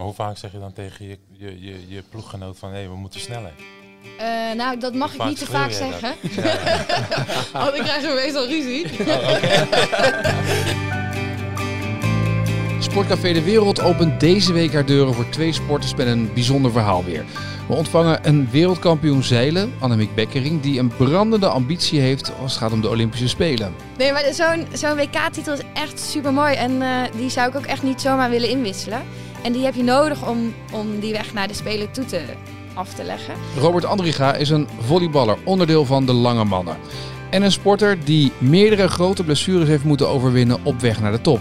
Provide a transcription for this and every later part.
Maar hoe vaak zeg je dan tegen je, je, je, je ploeggenoot van... hé, we moeten sneller? Eh, nou, dat mag ik niet te vaak zeggen. Ja, ja. Want ik krijg er meestal ruzie. Sportcafé De Wereld opent deze week haar deuren voor twee sporters met een bijzonder verhaal weer. We ontvangen een wereldkampioen zeilen, Annemiek Bekkering, die een brandende ambitie heeft als het gaat om de Olympische Spelen. Nee, maar zo'n zo'n WK-titel is echt super mooi. En eh, die zou ik ook echt niet zomaar willen inwisselen. En die heb je nodig om, om die weg naar de Spelen toe te, af te leggen. Robert Andriga is een volleyballer, onderdeel van de lange mannen. En een sporter die meerdere grote blessures heeft moeten overwinnen op weg naar de top.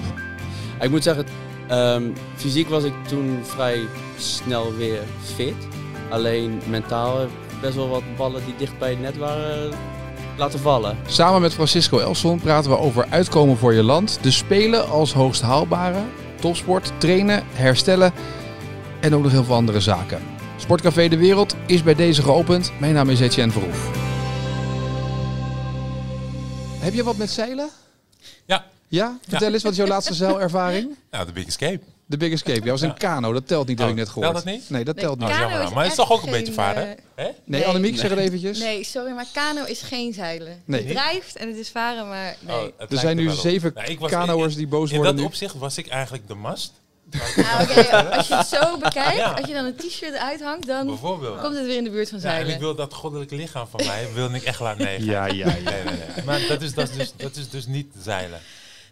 Ik moet zeggen, ehm, fysiek was ik toen vrij snel weer fit. Alleen mentaal heb ik best wel wat ballen die dicht bij het net waren laten vallen. Samen met Francisco Elson praten we over uitkomen voor je land, de Spelen als hoogst haalbare, topsport, trainen, herstellen en ook nog heel veel andere zaken. Sportcafé De Wereld is bij deze geopend. Mijn naam is Etienne Verhoef. Heb je wat met zeilen? Ja. Ja? Vertel eens, wat is jouw laatste zeilervaring? Nou, de Big Escape. De Big Escape. Ja, was een Ja. kano. Dat telt niet, dat Oh, ik net gehoord. telt dat niet? Nee, dat Nee, telt niet. Oh, Kano is Maar het is toch ook een beetje varen? eh, Hè? Nee, Nee. Annemiek, zeg het eventjes. Nee, sorry, maar kano is geen zeilen. Nee. Het drijft en het is varen, maar nee. Oh, Er zijn nu zeven Nou, was- kanoers die boos In worden dat nu. opzicht was ik eigenlijk de mast. Nou, oké, als je het zo bekijkt, Ja. als je dan een t-shirt uithangt, dan komt het weer in de buurt van Ja, en zeilen. ik wil dat goddelijke lichaam van mij, wilde ik echt laten nemen. Ja, ja, ja. Nee, nee, nee. Maar dat is, dat, is dus, dat is dus niet zeilen.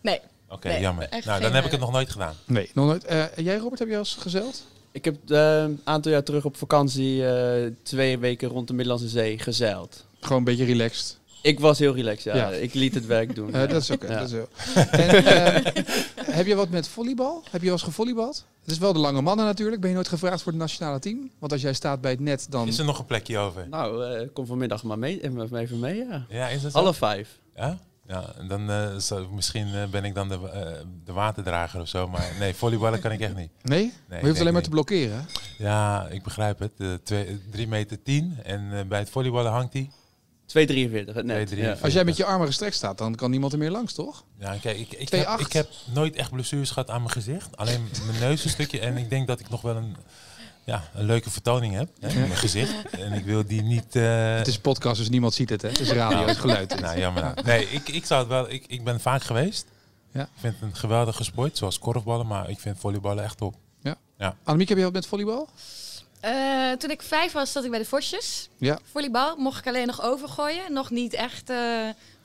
Nee, Oké, Nee, jammer. echt Nou, dan heb ik het eh, nog nooit gedaan. Nee, nog nooit. Eh, jij, Robert, heb je al eens gezeild? Ik heb eh, een aantal jaar terug op vakantie eh, twee weken rond de Middellandse Zee gezeild. Gewoon een beetje relaxed. Ik was heel relaxed, ja. Ja. Ik liet het werk doen. Eh, dat is oké. Ja. dat is heel- En, eh, heb je wat met volleybal? Heb je wel eens gevolleybald? Het is wel de lange mannen natuurlijk. Ben je nooit gevraagd voor het nationale team? Want als jij staat bij het net, dan... Is er nog een plekje over? Nou, eh, kom vanmiddag maar mee, even mee, ja. Ja, is dat zo? Half vijf. Ja? Ja, en dan eh, misschien eh, ben ik dan de, eh, de waterdrager of zo. Maar nee, volleyballen kan ik echt niet. Nee? Nee, maar je hoeft alleen maar te blokkeren. Ja, ik begrijp het. Uh, 3 meter 10 en bij het volleyballen hangt hij. 2,43 het net. 2,43. Ja. Als jij met je armen gestrekt staat, dan kan niemand er meer langs, toch? Ja, kijk, ik, ik, 2,8. heb, ik heb nooit echt blessures gehad aan mijn gezicht. Alleen mijn neus een stukje. En ik denk dat ik nog wel een, ja, een leuke vertoning heb. Hè, in mijn gezicht. En ik wil die niet... eh, Het is een podcast, dus niemand ziet het. Hè? Het is radio, het is geluid. Nou, jammer. nou. Nee, ik, ik zou het wel... Ik, ik ben vaak geweest. Ja. Ik vind het een geweldige sport, zoals korfballen. Maar ik vind volleyballen echt top. Annemiek, heb je wat met volleybal? Eh, toen ik vijf was, zat ik bij de Vosjes. Ja. Volleybal mocht ik alleen nog overgooien. Nog niet echt eh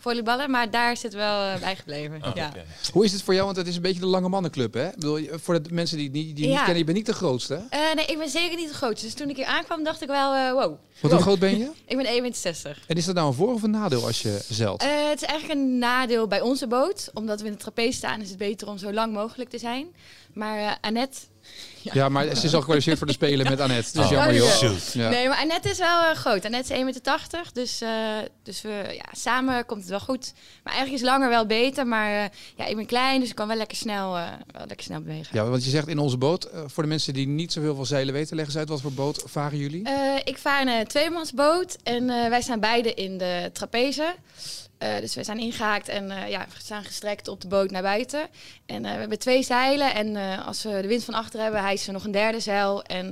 volleyballen, maar daar zit wel eh, bij gebleven. Oh, ja. oké. Hoe is het voor jou? Want het is een beetje de lange mannenclub, hè? Ik bedoel, voor de mensen die, die, die niet Ja. kennen, je bent niet de grootste. hè? Eh, nee, ik ben zeker niet de grootste. Dus toen ik hier aankwam, dacht ik wel, eh, wow. Want hoe groot ben je? Ik ben 1,60 En is dat nou een voor- of een nadeel als je zeilt? Eh, het is eigenlijk een nadeel bij onze boot. Omdat we in de trapeze staan, is het beter om zo lang mogelijk te zijn. Maar eh, Annette... Ja, maar ze is al gekwalificeerd voor de Spelen met Annette. Dus Oh, jammer, joh. Ja. Nee, maar Annette is wel eh, groot. Annette is 1,80 meter. Dus, eh, dus we, ja, samen komt het wel goed. Maar eigenlijk is langer wel beter. Maar eh, ja, ik ben klein, dus ik kan wel lekker snel, eh, wel lekker snel bewegen. Ja, want je zegt in onze boot, voor de mensen die niet zoveel van zeilen weten, leg eens uit wat voor boot varen jullie? Eh, ik vaar een tweemansboot en eh, wij staan beide in de trapeze. Eh, dus we zijn ingehaakt en eh, ja, we staan gestrekt op de boot naar buiten. En eh, we hebben twee zeilen en als we de wind van achter hebben, hijsen we nog een derde zeil. En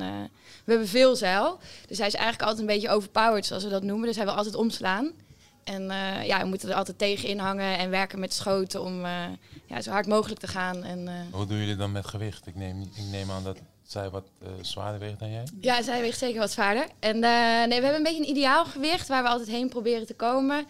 we hebben veel zeil. Dus hij is eigenlijk altijd een beetje overpowered, zoals we dat noemen. Dus hij wil altijd omslaan. En ja, we moeten er altijd tegen inhangen en werken met schoten om ja, zo hard mogelijk te gaan. En, Hoe doen jullie dan met gewicht? Ik neem, ik neem aan dat zij wat zwaarder weegt dan jij. Ja, zij weegt zeker wat zwaarder. En nee, we hebben een beetje een ideaal gewicht waar we altijd heen proberen te komen.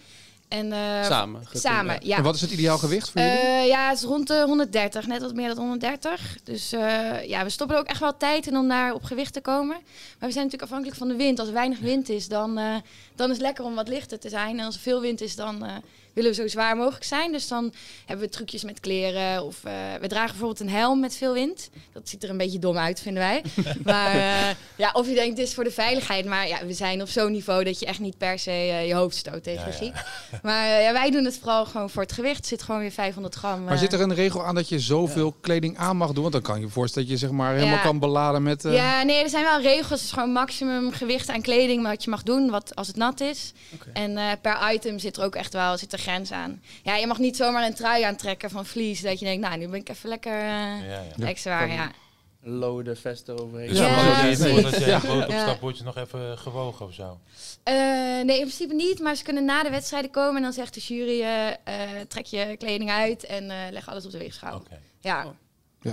En, eh, Samen. Samen, ja. En wat is het ideaal gewicht voor jullie? Eh, ja, het is rond de 130, net wat meer dan 130. Dus eh, ja, we stoppen er ook echt wel tijd in om daar op gewicht te komen. Maar we zijn natuurlijk afhankelijk van de wind. Als er weinig wind is, dan, eh, dan is het lekker om wat lichter te zijn. En als er veel wind is, dan eh, willen we zo zwaar mogelijk zijn. Dus dan hebben we trucjes met kleren. Of eh, we dragen bijvoorbeeld een helm met veel wind. Dat ziet er een beetje dom uit, vinden wij. maar eh, ja, of je denkt, het is voor de veiligheid. Maar ja, we zijn op zo'n niveau dat je echt niet per se eh, je hoofd stoot tegen Ja, giek. Maar ja, wij doen het vooral gewoon voor het gewicht. Het zit gewoon weer 500 gram. maar zit er een regel aan dat je zoveel kleding aan mag doen? Want dan kan je je voorstellen dat je zeg maar helemaal kan beladen met... Ja, nee, er zijn wel regels. Het is gewoon maximum gewicht aan kleding wat je mag doen, wat, als het nat is. En per item zit er ook echt wel zit er grens aan. Ja, je mag niet zomaar een trui aantrekken van vlies, dat je denkt, nou, nu ben ik even lekker eh Ja, ja. extra zwaar, ja. lode vest eroverheen. Dus Ja, voordat je, precies. voordat je Ja. Ja. nog even gewogen of zo. Eh, nee, in principe niet. Maar ze kunnen na de wedstrijden komen en dan zegt de jury: eh, trek je kleding uit en eh, leg alles op de weegschaal. Oké. Ja. Oh.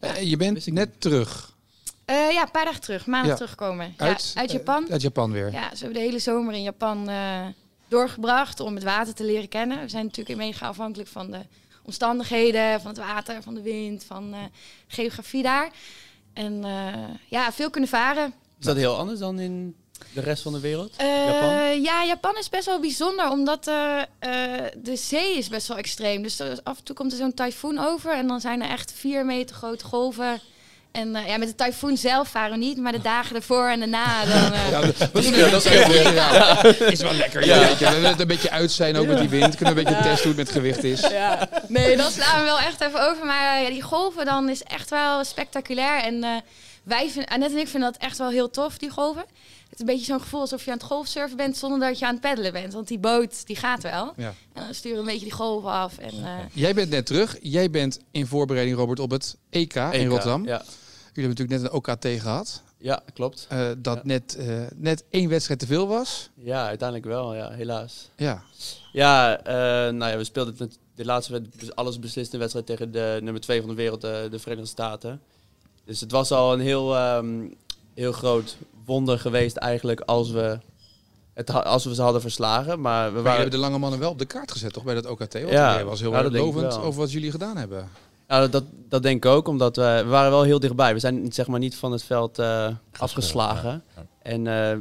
Eh, je bent net terug Eh, ja, een paar dagen terug, maandag Ja. teruggekomen. uit, ja, uit Japan. uit Japan weer. Ja, ze hebben de hele zomer in Japan eh, doorgebracht om het water te leren kennen. We zijn natuurlijk mega afhankelijk van de omstandigheden, van het water, van de wind, van eh, geografie daar. En eh, ja, veel kunnen varen. Is dat heel anders dan in de rest van de wereld? Eh, Japan? Ja, Japan is best wel bijzonder, omdat de zee is best wel extreem. Dus af en toe komt er zo'n tyfoon over en dan zijn er echt vier meter grote golven. En eh, ja, met de tyfoon zelf varen we niet, maar de dagen ervoor en daarna dan... eh, Ja, dat is, dat is, heel- ja, is wel lekker. Ja. weet je. We willen het een beetje uit zijn ook met die wind. Kunnen we een beetje testen hoe het met gewicht is. Ja, nee, dat slaan we wel echt even over. Maar eh, ja, die golven dan is echt wel spectaculair. En eh wij vinden, Annette en ik vinden dat echt wel heel tof, die golven. Een beetje zo'n gevoel alsof je aan het golfsurfen bent zonder dat je aan het peddelen bent. Want die boot, die gaat wel. Ja. En dan sturen we een beetje die golven af. En, eh, Jij bent net terug. Jij bent in voorbereiding, Robert, op het EK, in EK, Rotterdam. Ja. Jullie hebben natuurlijk net een OKT gehad. ja, klopt. eh, dat Ja. net, eh, net één wedstrijd te veel was. Ja, uiteindelijk wel, ja, helaas. Ja, Ja, eh, nou ja, we speelden het, de laatste wed- dus alles beslissende wedstrijd tegen de nummer 2 van de wereld, de, de Verenigde Staten. Dus het was al een heel, ehm, heel groot wonder geweest eigenlijk als we, het, als we ze hadden verslagen. Maar we maar waren, hebben de lange mannen wel op de kaart gezet, toch, bij dat OKT? Want Ja, jij was heel lovend wel. over wat jullie gedaan hebben. ja, dat, dat denk ik ook, omdat we, we waren wel heel dichtbij. We zijn zeg maar niet van het veld eh, afgeslagen. Ja. En eh,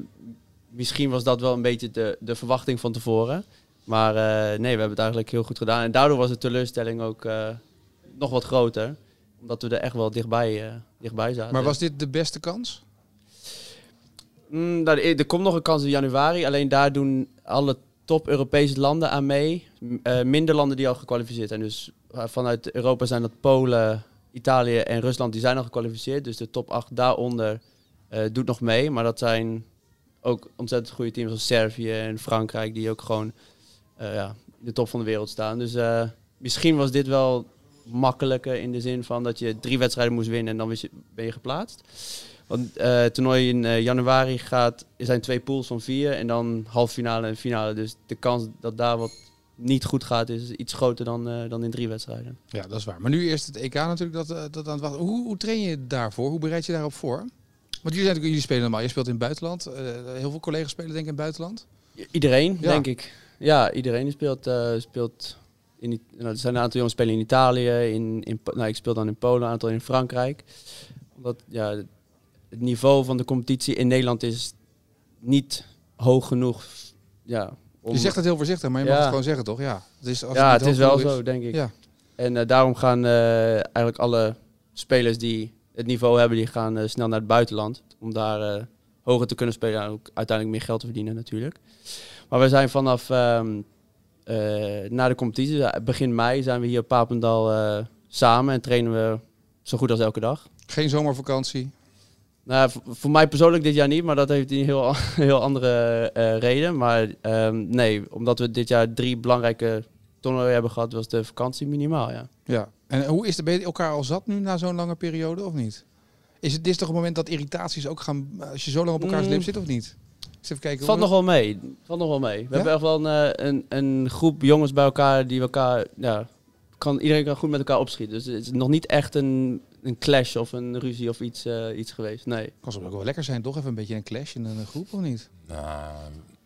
misschien was dat wel een beetje de, de verwachting van tevoren. Maar eh, nee, we hebben het eigenlijk heel goed gedaan. En daardoor was de teleurstelling ook eh, nog wat groter. Omdat we er echt wel dichtbij, eh, dichtbij zaten. Maar was dit de beste kans? Mm, nou, er komt nog een kans in januari. Alleen daar doen alle top-Europese landen aan mee. Eh, minder landen die al gekwalificeerd zijn. Dus eh, vanuit Europa zijn dat Polen, Italië en Rusland. Die zijn al gekwalificeerd. Dus de top 8 daaronder eh, doet nog mee. Maar dat zijn ook ontzettend goede teams als Servië en Frankrijk. Die ook gewoon ja, in de top van de wereld staan. Dus misschien was dit wel makkelijker in de zin van dat je drie wedstrijden moest winnen en dan ben je geplaatst. Want eh, het toernooi in eh, januari gaat, er zijn twee pools van vier en dan halve finale en finale. Dus de kans dat daar wat niet goed gaat is iets groter dan, eh, dan in drie wedstrijden. Ja, dat is waar. Maar nu eerst het EK natuurlijk dat, dat aan het wachten. Hoe, hoe train je daarvoor? Hoe bereid je daarop voor? Want jullie, zijn jullie spelen normaal. Je speelt in het buitenland. Heel veel collega's spelen denk ik in het buitenland. Iedereen, Ja. denk ik. Ja, iedereen speelt. speelt in, nou, er zijn een aantal jongens spelen in Italië. In, in, nou, ik speel dan in Polen, een aantal in Frankrijk. Omdat ja, het niveau van de competitie in Nederland is niet hoog genoeg. Ja, om, Je zegt het heel voorzichtig, maar je Ja. mag het gewoon zeggen, toch? Ja, het is, als ja, het is wel zo, denk ik. Ja. En eh, daarom gaan eh, eigenlijk alle spelers die het niveau hebben, die gaan eh, snel naar het buitenland. Om daar hoger te kunnen spelen en ook uiteindelijk meer geld te verdienen natuurlijk. Maar we zijn vanaf ehm eh, na de competitie, begin mei, zijn we hier op Papendal samen en trainen we zo goed als elke dag. Geen zomervakantie. Nou, voor, mij persoonlijk dit jaar niet, maar dat heeft een heel, heel andere eh, reden. Maar ehm, nee, omdat we dit jaar drie belangrijke toernooien hebben gehad, was de vakantie minimaal, ja. Ja. En hoe is het? Ben je elkaar al zat nu na zo'n lange periode of niet? Is het dit is toch een moment dat irritaties ook gaan als je zo lang op elkaars Mm. lip zit of niet? Eens even kijken. Valt nog wel mee. Valt nog wel mee. We Ja? hebben echt wel een, eh, een, een groep jongens bij elkaar die elkaar, ja, kan, iedereen kan goed met elkaar opschieten. Dus het is nog niet echt een, een clash of een ruzie of iets, eh, iets geweest. Nee. Kan soms ook wel lekker zijn, toch? Even een beetje een clash in een groep of niet? Nou,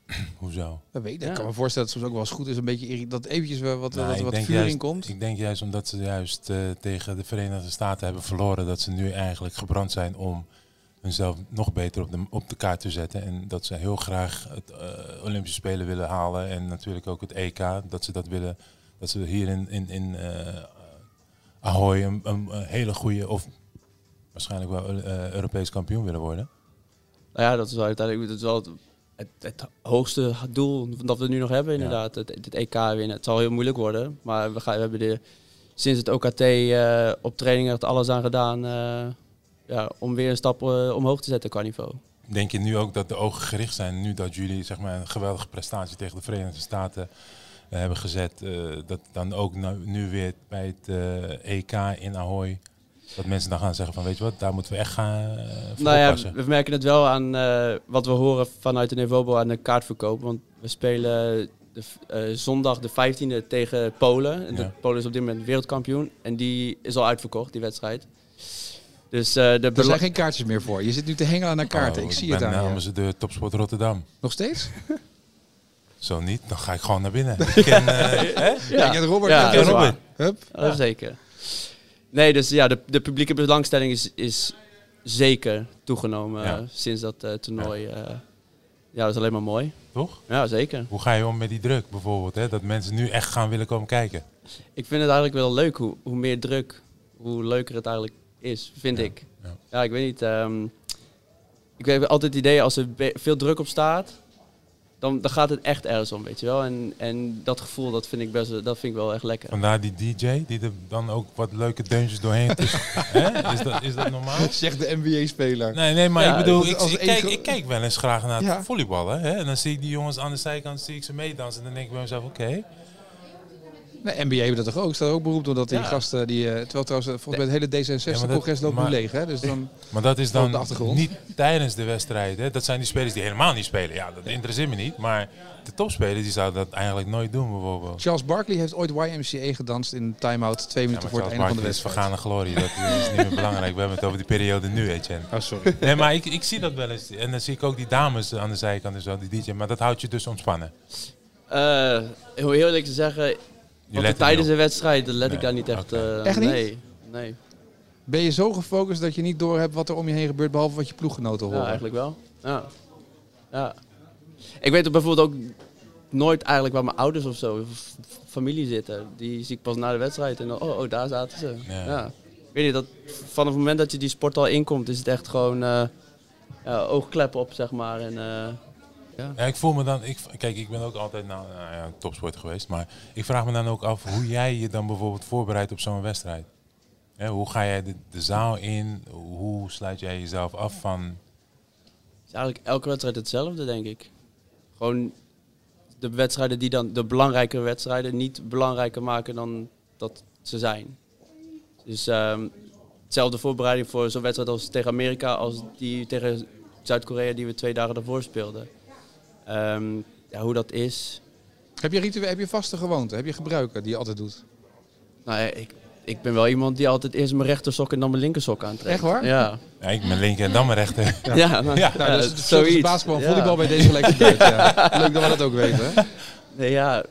hoezo? Dat weet ik. Ja. Ik kan me voorstellen dat het soms ook wel eens goed is een beetje dat eventjes wel wat, Nou, wat, ik wat denk vuur juist- in komt. Ik denk juist omdat ze juist eh, tegen de Verenigde Staten hebben verloren, dat ze nu eigenlijk gebrand zijn om hunzelf nog beter op de, op de kaart te zetten. En dat ze heel graag het eh, Olympische Spelen willen halen en natuurlijk ook het EK, dat ze dat willen. Dat ze hier in, in, in eh, Ahoy een, hele goede, of waarschijnlijk wel eh, Europees kampioen willen worden. Nou ja, dat is wel uiteindelijk dat is wel het, het, het hoogste doel dat we nu nog hebben inderdaad. Het, het EK winnen. Het zal heel moeilijk worden, maar we, gaan, we hebben er sinds het OKT eh, op training echt alles aan gedaan eh, ja, om weer een stap omhoog te zetten qua niveau. Denk je nu ook dat de ogen gericht zijn, nu dat jullie zeg maar, een geweldige prestatie tegen de Verenigde Staten hebben gezet, eh, dat dan ook nou- nu weer bij het eh, EK in Ahoy Dat mensen dan gaan zeggen van, weet je wat, daar moeten we echt gaan uh, voor Nou ja, oppassen. we merken het wel aan eh, wat we horen vanuit de Nevobo aan de kaartverkoop. Want we spelen de, eh, zondag de 15e tegen Polen. En de Ja. Polen is op dit moment wereldkampioen. En die is al uitverkocht, die wedstrijd. Dus eh, de Er zijn geen kaartjes meer voor. Je zit nu te hengelen naar kaarten. Oh, ik zie ben het aan je. namens de Topsport Rotterdam. Nog steeds? Zo niet, dan ga ik gewoon naar binnen. Ik ken, eh, hè? Ja, ik ken Robert. Ja, ik ken dat is Robert. Hup. Ja, zeker. Nee, dus ja, de, de publieke belangstelling is, is zeker toegenomen Ja. eh, sinds dat eh, toernooi. eh, ja, dat is alleen maar mooi. Toch? Ja, zeker. Hoe ga je om met die druk bijvoorbeeld? Hè? Dat mensen nu echt gaan willen komen kijken. Ik vind het eigenlijk wel leuk hoe, hoe meer druk, hoe leuker het eigenlijk is, vind Ja, ik. ja. Ja, ik weet niet. ehm, ik heb altijd het idee als er veel druk op staat, dan, dan gaat het echt ergens om, weet je wel. En, en dat gevoel, dat vind ik best, wel- dat vind ik wel echt lekker. Vandaar die DJ die er dan ook wat leuke deuntjes doorheen tussen. Hè? Is, dat, is dat normaal? Zegt de NBA-speler. Nee, nee, maar Ja, ik bedoel, ik, als ik, kijk, ik kijk wel eens graag naar het volleyballen. Hè? En dan zie ik die jongens aan de zijkant, zie ik ze meedansen. En dan denk ik bij mezelf, oké. Nee, NBA hebben dat toch ook? Staat ook beroemd omdat die Ja. gasten, die, eh, terwijl trouwens eh, volgens mij het hele Ja, maar dat- D66-congres loopt nu maar- leeg. Hè? Dus dan, Maar dat is dan niet tijdens de wedstrijd. Hè? Dat zijn die spelers die helemaal niet spelen. Ja, dat interesseert me niet. Maar de topspelers die zouden dat eigenlijk nooit doen bijvoorbeeld. Charles Barkley heeft ooit YMCA gedanst in time-out twee Ja, minuten maar voor het Charles einde van de Barkley is wedstrijd. vergane glorie. Dat is niet meer belangrijk. We hebben het over die periode nu, Etienne. Oh, sorry. Nee, maar ik, ik zie dat wel eens. En dan zie ik ook die dames aan de zijkant en zo, die DJ. Maar dat houdt je dus ontspannen. Eh, heel eerlijk te zeggen, want tijdens de wedstrijd let Nee, ik daar niet echt... eh, Echt niet? Nee, nee. Ben je zo gefocust dat je niet doorhebt wat er om je heen gebeurt, behalve wat je ploeggenoten Ja, horen? eigenlijk wel. Ja. ja. Ik weet bijvoorbeeld ook nooit eigenlijk waar mijn ouders of zo, of familie zitten. Die zie ik pas na de wedstrijd en dan, oh, oh daar zaten ze. Ja. Ja. Weet niet, dat, vanaf het moment dat je die sport al inkomt, is het echt gewoon eh ja, oogkleppen op, zeg maar. En, eh, ja. Ja, ik voel me dan. Ik, kijk, ik ben ook altijd nou, nou ja, topsport geweest. Maar ik vraag me dan ook af hoe jij je dan bijvoorbeeld voorbereidt op zo'n wedstrijd. Hoe ga jij de, de zaal in? Hoe sluit jij jezelf af van. Het is eigenlijk elke wedstrijd hetzelfde, denk ik. Gewoon de wedstrijden die dan, de belangrijke wedstrijden, niet belangrijker maken dan dat ze zijn. Dus ehm, hetzelfde voorbereiding voor zo'n wedstrijd als tegen Amerika, als die tegen Zuid-Korea die we twee dagen daarvoor speelden. Ehm, ja, hoe dat is. Heb je ritueel, heb je vaste gewoonten? Heb je gebruiken die je altijd doet? Nou, ja, ik, ik ben wel iemand die altijd eerst mijn rechtersok en dan mijn linkersok aantrekt. Echt waar? Ja. Ja, ik ben linker en dan mijn rechter. Ja, nou, Ja. Nou, dat is eh, het verschil tussen basketbal en Ja. volleybal bij deze. Ja. Leuk dat we dat ook weten. hè? Nee, ja,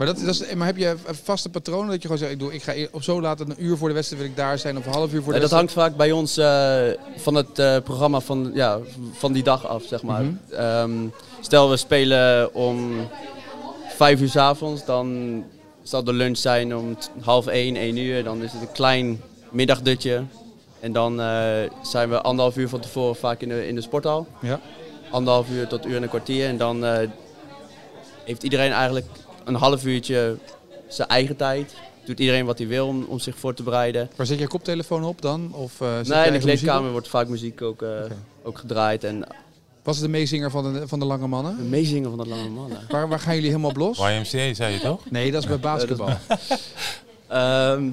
Maar, dat, dat is, maar heb je vaste patronen dat je gewoon zegt, ik, doe, ik ga op zo laat een uur voor de wedstrijd wil ik daar zijn of een half uur voor de Ja, dat wedstrijd? hangt vaak bij ons eh, van het eh, programma van, ja, van die dag af, zeg maar. Mhm. Ehm, stel we spelen om vijf uur s avonds, dan zal de lunch zijn om half één, één uur. Dan is het een klein middagdutje. En dan eh, zijn we anderhalf uur van tevoren vaak in de, in de sporthal. Ja. Anderhalf uur tot uur en een kwartier. En dan heeft iedereen eigenlijk een half uurtje zijn eigen tijd. Doet iedereen wat hij wil om, om zich voor te bereiden. Waar zet je koptelefoon op dan? Of, eh, Nee, in de kleedkamer wordt vaak muziek ook, eh, ook gedraaid. En Was het de meezinger van de, van de lange mannen? de meezingen van dat lange mannen. Waar, waar gaan jullie helemaal op los? YMCA zei je toch? Nee, dat is bij basketbal. Ehm,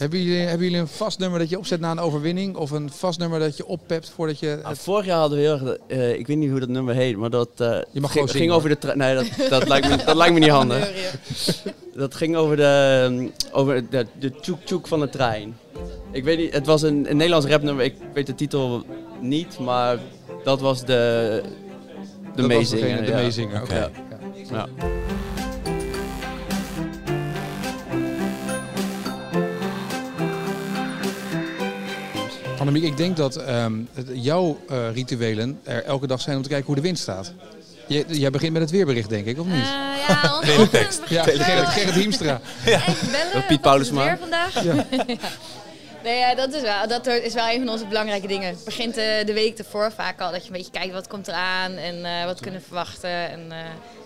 hebben, jullie, hebben jullie een vast nummer dat je opzet na een overwinning? Of een vast nummer dat je oppept voordat je... nou, vorig jaar hadden we heel erg, eh, ik weet niet hoe dat nummer heet, maar dat eh, Je mag ging, gewoon ging over de trein. Nee, dat, dat, lijkt me, dat lijkt me niet handig. Dat ging over de, ehm, over de, de tjoek tjoek van de trein. Ik weet niet, het was een, een Nederlands rapnummer, ik weet de titel niet, maar dat was de, de meezinger. de ja. meezinger, oké. Ja. Annemiek, ik denk dat ehm, jouw eh, rituelen er elke dag zijn om te kijken hoe de wind staat. Je, jij begint met het weerbericht, denk ik, of niet? Eh, ja, onze ja, Gerrit, Gerrit Hiemstra. Bellen. Dat Piet Paulusma. weer vandaag? Ja. Nee, ja, dat is wel, dat is wel een van onze belangrijke dingen. Het begint eh, de week ervoor vaak al, dat je een beetje kijkt wat komt eraan en eh, wat kunnen we verwachten. En, eh,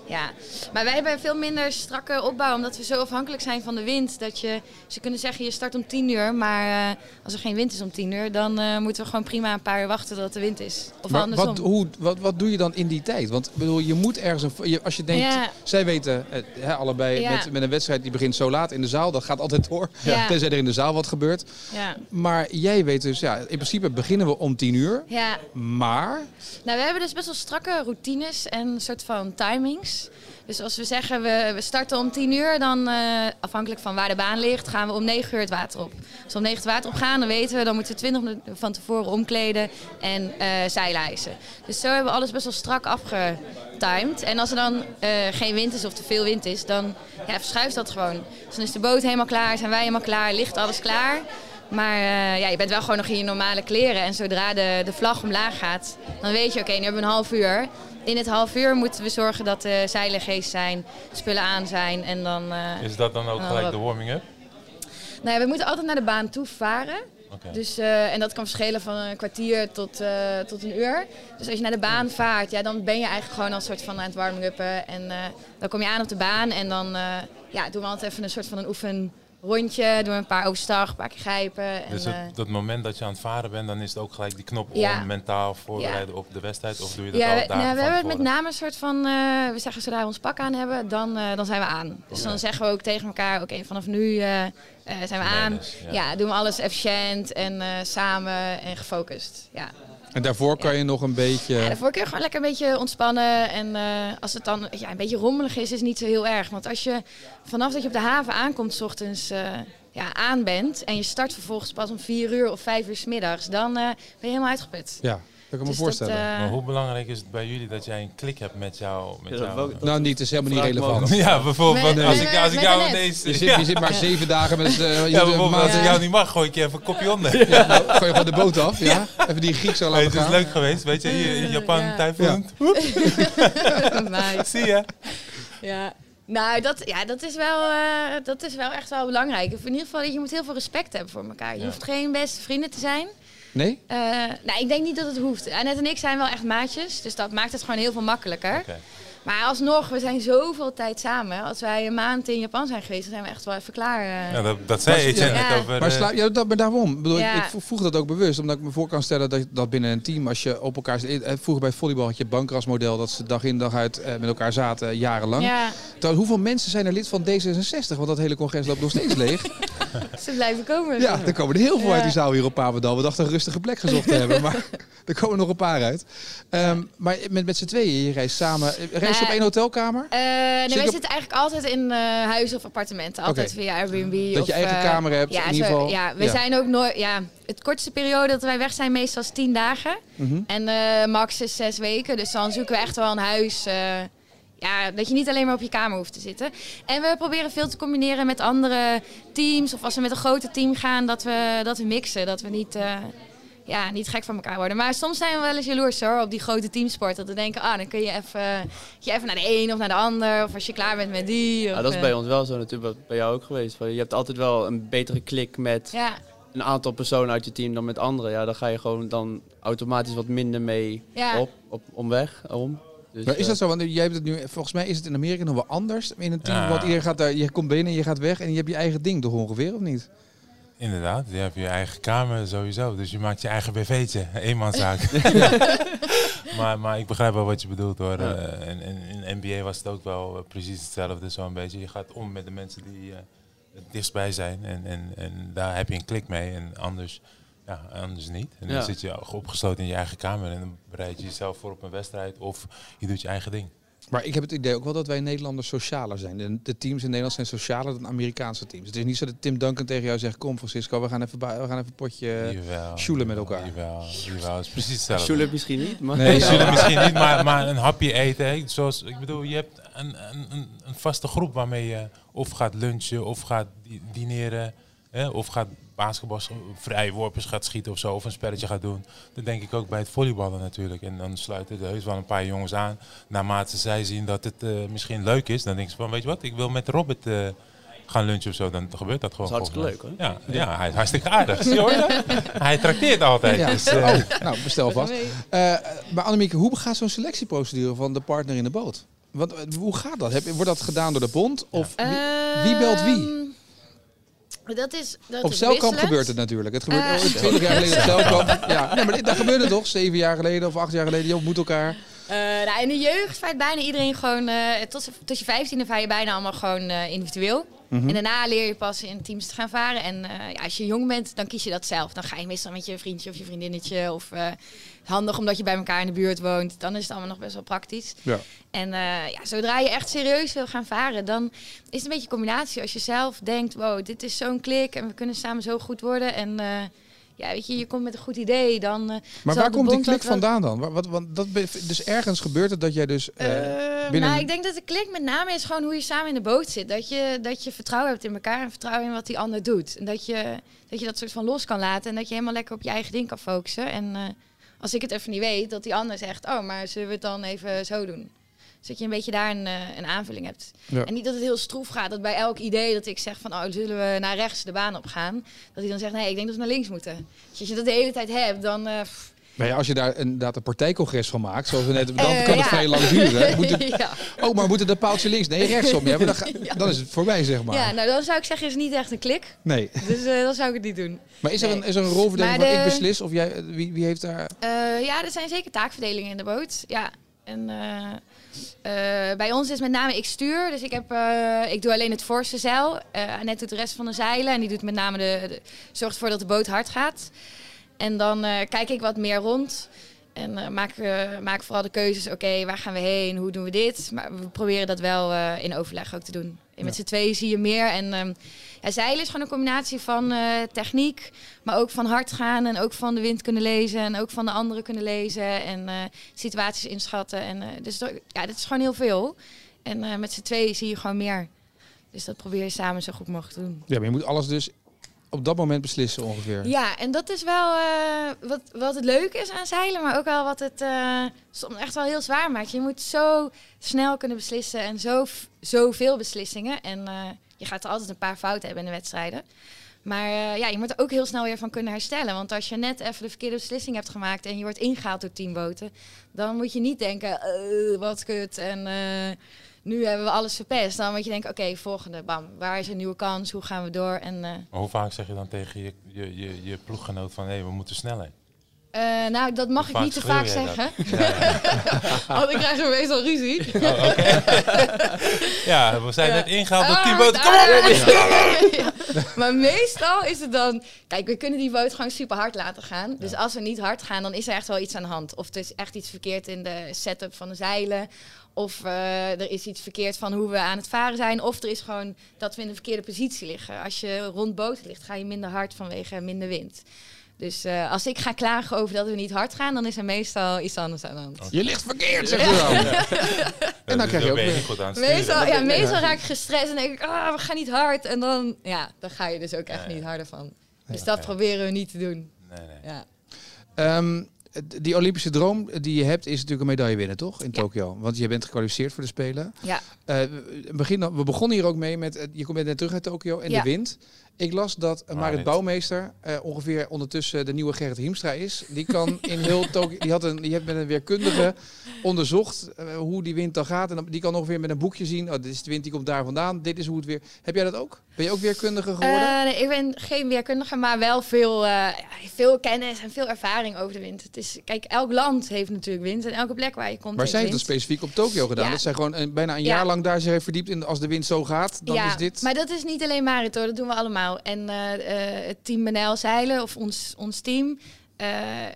Ja, maar wij hebben veel minder strakke opbouw, omdat we zo afhankelijk zijn van de wind. Dat je, ze kunnen zeggen je start om 10 uur, maar eh, als er geen wind is om 10 uur, dan eh, moeten we gewoon prima een paar uur wachten tot de wind is. Of Maar andersom. wat, hoe, wat, wat doe je dan in die tijd? Want ik bedoel, je moet ergens een. je- als je denkt, Ja. zij weten hè, allebei Ja. met, met een wedstrijd die begint zo laat in de zaal, dat gaat altijd door. Ja. Tenzij er in de zaal wat gebeurt. ja. Maar jij weet dus, ja, in principe beginnen we om 10 uur. ja, Maar. nou we hebben dus best wel strakke routines en een soort van timings. Dus als we zeggen we, we starten om 10 uur, dan eh, afhankelijk van waar de baan ligt, gaan we om 9 uur het water op. Als we om 9 uur het water op gaan, dan weten we, dan moeten we 20 minuten van tevoren omkleden en zeilijzen. Dus zo hebben we alles best wel strak afgetimed. En als er dan eh, geen wind is of te veel wind is, dan ja, verschuift dat gewoon. Dus dan is de boot helemaal klaar, zijn wij helemaal klaar, ligt alles klaar. Maar ja, je bent wel gewoon nog in je normale kleren. En zodra de, de vlag omlaag gaat, dan weet je, oké, nu hebben we een half uur. In het half uur moeten we zorgen dat de zeilen geest zijn, spullen aan zijn. En dan, eh, Is dat dan ook gelijk de warming-up? nou ja, we moeten altijd naar de baan toe varen. Dus, eh, en dat kan verschillen van een kwartier tot, eh, tot een uur. Dus als je naar de baan vaart, ja, dan ben je eigenlijk gewoon al een soort van aan het warming-uppen. En dan kom je aan op de baan en dan ja, doen we altijd even een soort van een oefenrondje. Doen we een paar overstag, een paar keer grijpen. En, Dus eh, het, dat moment dat je aan het varen bent, dan is het ook gelijk die knop Ja. om mentaal voorbereiden op de wedstrijd? Of doe je dat Ja, al we, nou, we hebben het met name een soort van, eh, we zeggen zodra we ons pak aan hebben, dan, eh, dan zijn we aan. Dus dan zeggen we ook tegen elkaar, oké, vanaf nu eh, eh, zijn we aan. Ja. Ja. doen we alles efficiënt en eh, samen en gefocust. Ja. En daarvoor kan je nog een beetje. Ja, daarvoor kun je gewoon lekker een beetje ontspannen. En eh, als het dan ja, een beetje rommelig is, is het niet zo heel erg. Want als je vanaf dat je op de haven aankomt, s ochtends eh, ja, aan bent. En je start vervolgens pas om vier uur of vijf uur s middags, dan eh, ben je helemaal uitgeput. Ja, kan ik me Dus voorstellen. Dat, eh, Maar hoe belangrijk is het bij jullie dat jij een klik hebt met jou? Met jou? ik- nou, niet, het is helemaal niet relevant. Ja, bijvoorbeeld Met- als, met- ik, als ik met jou ineens... Je zit, ja, je zit maar zeven dagen met een ja, uh, bijvoorbeeld als ik Ja. jou niet mag, gooi ik je even een kopje onder. Ja, nou, gooi je gewoon de boot af, ja? Even die Griek zo Hey, laten het is leuk geweest, weet je, hier in Japan, Ja. tyfoon. Zie je? Ja. Nou, dat, ja, dat, is wel, eh, dat is wel echt wel belangrijk. In ieder geval, je moet heel veel respect hebben voor elkaar. Je Ja. hoeft geen beste vrienden te zijn. Nee? Eh, nou, ik denk niet dat het hoeft. Annette en ik zijn wel echt maatjes, dus dat maakt het gewoon heel veel makkelijker. Maar alsnog, we zijn zoveel tijd samen. Als wij een maand in Japan zijn geweest, dan zijn we echt wel even klaar. eh. Ja, dat, dat zei ja. net over... Maar, eh, sla, ja, dat, maar daarom. Ik Bedoel, Ja. ik, ik vroeg dat ook bewust, omdat ik me voor kan stellen dat, dat binnen een team, als je op elkaar zit. eh, Vroeger bij volleybal had je het bankrasmodel, dat ze dag in dag uit eh, met elkaar zaten, eh, jarenlang. Ja, Trouwens, hoeveel mensen zijn er lid van D66? Want dat hele congres loopt nog steeds leeg. ze blijven komen. Ja, er komen er heel veel Ja. uit die zaal hier op Papendal. We dachten een rustige plek gezocht te hebben, maar er komen nog een paar uit. Ehm, maar met, met z'n tweeën, je reist samen. Eh, Je op Nee. één hotelkamer? Eh, nee, Zit wij op- zitten eigenlijk altijd in eh, huizen of appartementen. Altijd via Airbnb. Dat of, je eigen eh, kamer hebt, ja, in ieder geval. Ja, we Ja. zijn ook nooit... Ja, het kortste periode dat wij weg zijn meestal is tien dagen. Mhm. En eh, max is zes weken. Dus dan zoeken we echt wel een huis... eh, ja, dat je niet alleen maar op je kamer hoeft te zitten. En we proberen veel te combineren met andere teams. Of als we met een groter team gaan, dat we, dat we mixen. Dat we niet, eh, ja, niet gek van elkaar worden. Maar soms zijn we wel eens jaloers hoor, op die grote teamsport. Dat we denken, ah, dan kun je even, je even naar de een of naar de ander. Of als je klaar bent met die. Of, Ja, dat is eh, bij ons wel zo natuurlijk, wat bij jou ook geweest. Van, Je hebt altijd wel een betere klik met Ja, een aantal personen uit je team dan met anderen. Ja, dan ga je gewoon dan automatisch wat minder mee Ja. op, op, omweg. Om. Dus, Maar is eh, dat zo? Want jij hebt het nu, volgens mij is het in Amerika nog wel anders in een team. Ja. Want iedereen gaat daar, je komt binnen, je gaat weg en je hebt je eigen ding toch ongeveer, of niet? Inderdaad, je hebt je eigen kamer sowieso. Dus je maakt je eigen BV'tje, eenmanszaak. maar, maar ik begrijp wel wat je bedoelt hoor. Ja. Eh, en, en in NBA was het ook wel eh, precies hetzelfde zo'n beetje. Je gaat om met de mensen die eh, het dichtstbij zijn. En, en, en daar heb je een klik mee. En anders, ja, anders niet. En dan Ja. zit je opgesloten in je eigen kamer. En dan bereid je jezelf voor op een wedstrijd. Of je doet je eigen ding. Maar ik heb het idee ook wel dat wij Nederlanders socialer zijn. De, de teams in Nederland zijn socialer dan Amerikaanse teams. Het is niet zo dat Tim Duncan tegen jou zegt, kom Francisco, we gaan even, we gaan even een potje... jawel, sjoelen met elkaar. Jawel, jawel, het is precies hetzelfde. Julep misschien niet, maar... Nee, misschien niet, maar, maar een hapje eten. Hè. Zoals, ik bedoel, je hebt een, een, een, een vaste groep waarmee je of gaat lunchen, of gaat di- dineren, hè, of gaat basketbal, vrijworpers gaat schieten of zo, of een spelletje gaat doen. Dat denk ik ook bij het volleyballen natuurlijk. En dan sluiten er heus wel een paar jongens aan. Naarmate zij zien dat het eh, misschien leuk is, dan denken ze van, weet je wat, ik wil met Robert eh, gaan lunchen of zo. Dan gebeurt dat gewoon. Dat is hartstikke leuk, mij. Ja, ja, hij is hartstikke aardig. Zie je hoor? Hij trakteert altijd. Ja. Dus, eh, Oh, nou, bestel vast. Eh, maar Annemieke, hoe gaat zo'n selectieprocedure van de partner in de boot? Want hoe gaat dat? Heb, wordt dat gedaan door de bond? Of wie, Ehm, wie belt wie? Dat is, dat op Celkamp gebeurt het natuurlijk. Het gebeurt Eh. oh, 20 jaar geleden op Celkamp. Ja, nee, maar dit- dat gebeurde toch? Zeven jaar geleden of acht jaar geleden. Je ontmoet elkaar. Eh, nou, in de jeugd vaart bijna iedereen gewoon... eh, tot, tot je vijftiende vaar je bijna allemaal gewoon eh, Mhm. En daarna leer je pas in teams te gaan varen. En eh, ja, als je jong bent, dan kies je dat zelf. Dan ga je meestal met je vriendje of je vriendinnetje. Of eh, handig omdat je bij elkaar in de buurt woont. Dan is het allemaal nog best wel praktisch. Ja. En eh, ja, zodra je echt serieus wil gaan varen, dan is het een beetje een combinatie. Als je zelf denkt, wow, dit is zo'n klik en we kunnen samen zo goed worden. En ja, weet je, je komt met een goed idee, dan... eh, Maar waar komt die klik wel- vandaan dan? Wat, want dat, dus ergens gebeurt het dat jij dus... Eh, binnen- Nou, ik denk dat de klik met name is gewoon hoe je samen in de boot zit. Dat je, dat je vertrouwen hebt in elkaar en vertrouwen in wat die ander doet. En dat je, dat je dat soort van los kan laten en dat je helemaal lekker op je eigen ding kan focussen. En als ik het even niet weet, dat die ander zegt, oh, maar zullen we het dan even zo doen? Dus dat je een beetje daar een, eh, een aanvulling hebt. Ja. En niet dat het heel stroef gaat, dat bij elk idee dat ik zeg van, oh, zullen we naar rechts de baan op gaan? Dat hij dan zegt, nee, ik denk dat we naar links moeten. Dus als je dat de hele tijd hebt, dan... eh, ja, als je daar inderdaad een partijcongres van maakt, zoals we net, dan Eh, kan het vrij lang duren. Moet het- ja. oh, maar moet het een paaltje links? Nee, rechtsom. Ja, maar dan, ga- dan is het voorbij, zeg maar. ja, nou dan zou ik zeggen, is niet echt een klik. Nee. Dus eh, dan zou ik het niet doen. Maar is er, Nee. een, is er een rolverdeling Maar van de- ik beslis? Of jij, wie, wie heeft daar... Ja, er zijn zeker taakverdelingen in de boot. Ja. En bij ons is met name ik stuur. Dus ik, heb, eh, ik doe alleen het voorste zeil. Eh Annette doet de rest van de zeilen. En die doet met name de, de- zorgt ervoor dat de boot hard gaat. En dan eh, kijk ik wat meer rond. En eh, maak, eh, maak vooral de keuzes. Oké, waar gaan we heen? Hoe doen we dit? Maar we proberen dat wel eh, in overleg ook te doen. En met Ja. z'n tweeën zie je meer. En ehm, ja, zeilen is gewoon een combinatie van techniek, maar ook van hard gaan en ook van de wind kunnen lezen en ook van de anderen kunnen lezen en situaties inschatten. En, dus dat- ja, dit is gewoon heel veel. En met z'n tweeën zie je gewoon meer. Dus dat probeer je samen zo goed mogelijk te doen. Ja, maar je moet alles dus op dat moment beslissen ongeveer. Ja, en dat is wel eh, wat, wat het leuke is aan zeilen, maar ook wel wat het eh, soms echt wel heel zwaar maakt. Je moet zo snel kunnen beslissen en zo, zoveel beslissingen. En eh, je gaat er altijd een paar fouten hebben in de wedstrijden. Maar ja, je moet er ook heel snel weer van kunnen herstellen. Want als je net even de verkeerde beslissing hebt gemaakt en je wordt ingehaald door tien boten, dan moet je niet denken, wat kut en nu hebben we alles verpest. Dan moet je denken, oké, volgende, bam, waar is een nieuwe kans, hoe gaan we door? En eh, hoe vaak zeg je dan tegen je, je, je, je ploeggenoot van hé, we moeten sneller? Eh, nou, dat mag ik niet te vaak zeggen. Ja, ja. Want ik krijg er meestal ruzie. Oh, ja, we zijn Ja. net ingehaald door Ah, tien boten. Kom op! Maar meestal is het dan... Kijk, we kunnen die boot gewoon super hard laten gaan. Dus als we niet hard gaan, dan is er echt wel iets aan de hand. Of er is echt iets verkeerd in de setup van de zeilen. Of eh, er is iets verkeerd van hoe we aan het varen zijn. Of er is gewoon dat we in de verkeerde positie liggen. Als je rond boot ligt, ga je minder hard vanwege minder wind. Dus eh, als ik ga klagen over dat we niet hard gaan, dan is er meestal iets anders aan de hand. Je ligt verkeerd, zeg je dan. En dan Dus krijg je ook weer... niet goed aan. Meestal, ja, meestal raak ik gestrest en denk ik, ah, we gaan niet hard. En dan, ja, dan ga je dus ook echt Ja, ja. niet harder van. Dus Ja, dat ja. proberen we niet te doen. Nee, nee. Ja. Ehm, die Olympische droom die je hebt, is natuurlijk een medaille winnen, toch? In Ja. Tokio. Want je bent gekwalificeerd voor de Spelen. Ja. Eh, we, begin, we begonnen hier ook mee met, eh, je komt net terug uit Tokio en Ja. de wind. Ik las dat uh, Marit. Bouwmeester eh, ongeveer ondertussen de nieuwe Gerrit Hiemstra is. Die kan in heel Tokio, die, had een, die heeft met een weerkundige onderzocht eh, hoe die wind dan gaat. En dan- die kan ongeveer met een boekje zien, oh, dit is de wind die komt daar vandaan, dit is hoe het weer... Heb jij dat ook? Ben je ook weerkundige geworden? Eh, nee, ik ben geen weerkundige, maar wel veel, eh, veel kennis en veel ervaring over de wind. Het is, kijk, elk land heeft natuurlijk wind en elke plek waar je komt maar zij heeft dat specifiek op Tokio gedaan. Ja. Dat zij gewoon een, bijna een Ja. jaar lang daar zich heeft verdiept in als de wind zo gaat, dan ja, is dit... maar dat is niet alleen Marit hoor, dat doen we allemaal. En eh, eh, het team Benel Zeilen, of ons, ons team, eh,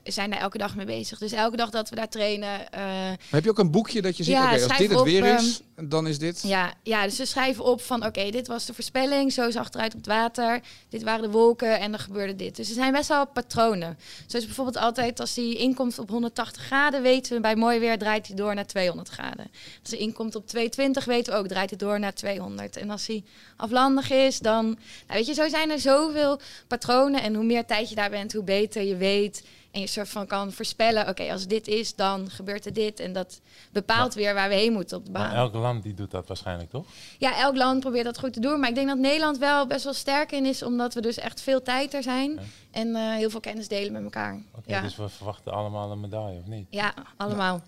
zijn daar elke dag mee bezig. Dus elke dag dat we daar trainen, Maar heb je ook een boekje dat je ziet, Ja, als dit het weer ehm, is, dan is dit... Ja, ja, dus we schrijven op van oké, dit was de voorspelling, zo zag het eruit op het water, dit waren de wolken en er gebeurde dit. Dus er zijn best wel patronen. Zoals bijvoorbeeld altijd als die inkomt op 180 graden, weten we bij mooi weer draait hij door naar 200 graden. Als hij inkomt op 220 weten we ook draait hij door naar 200. En als hij aflandig is, dan, nou weet je, zo zijn er zoveel patronen en hoe meer tijd je daar bent, hoe beter je weet. En je soort van kan voorspellen, oké, als dit is, dan gebeurt er dit. En dat bepaalt weer waar we heen moeten op de baan. Maar elk land die doet dat waarschijnlijk, toch? Ja, elk land probeert dat goed te doen. Maar ik denk dat Nederland wel best wel sterk in is, omdat we dus echt veel tijd er zijn. En eh, heel veel kennis delen met elkaar. Oké, ja. Dus we verwachten allemaal een medaille, of niet? ja, allemaal.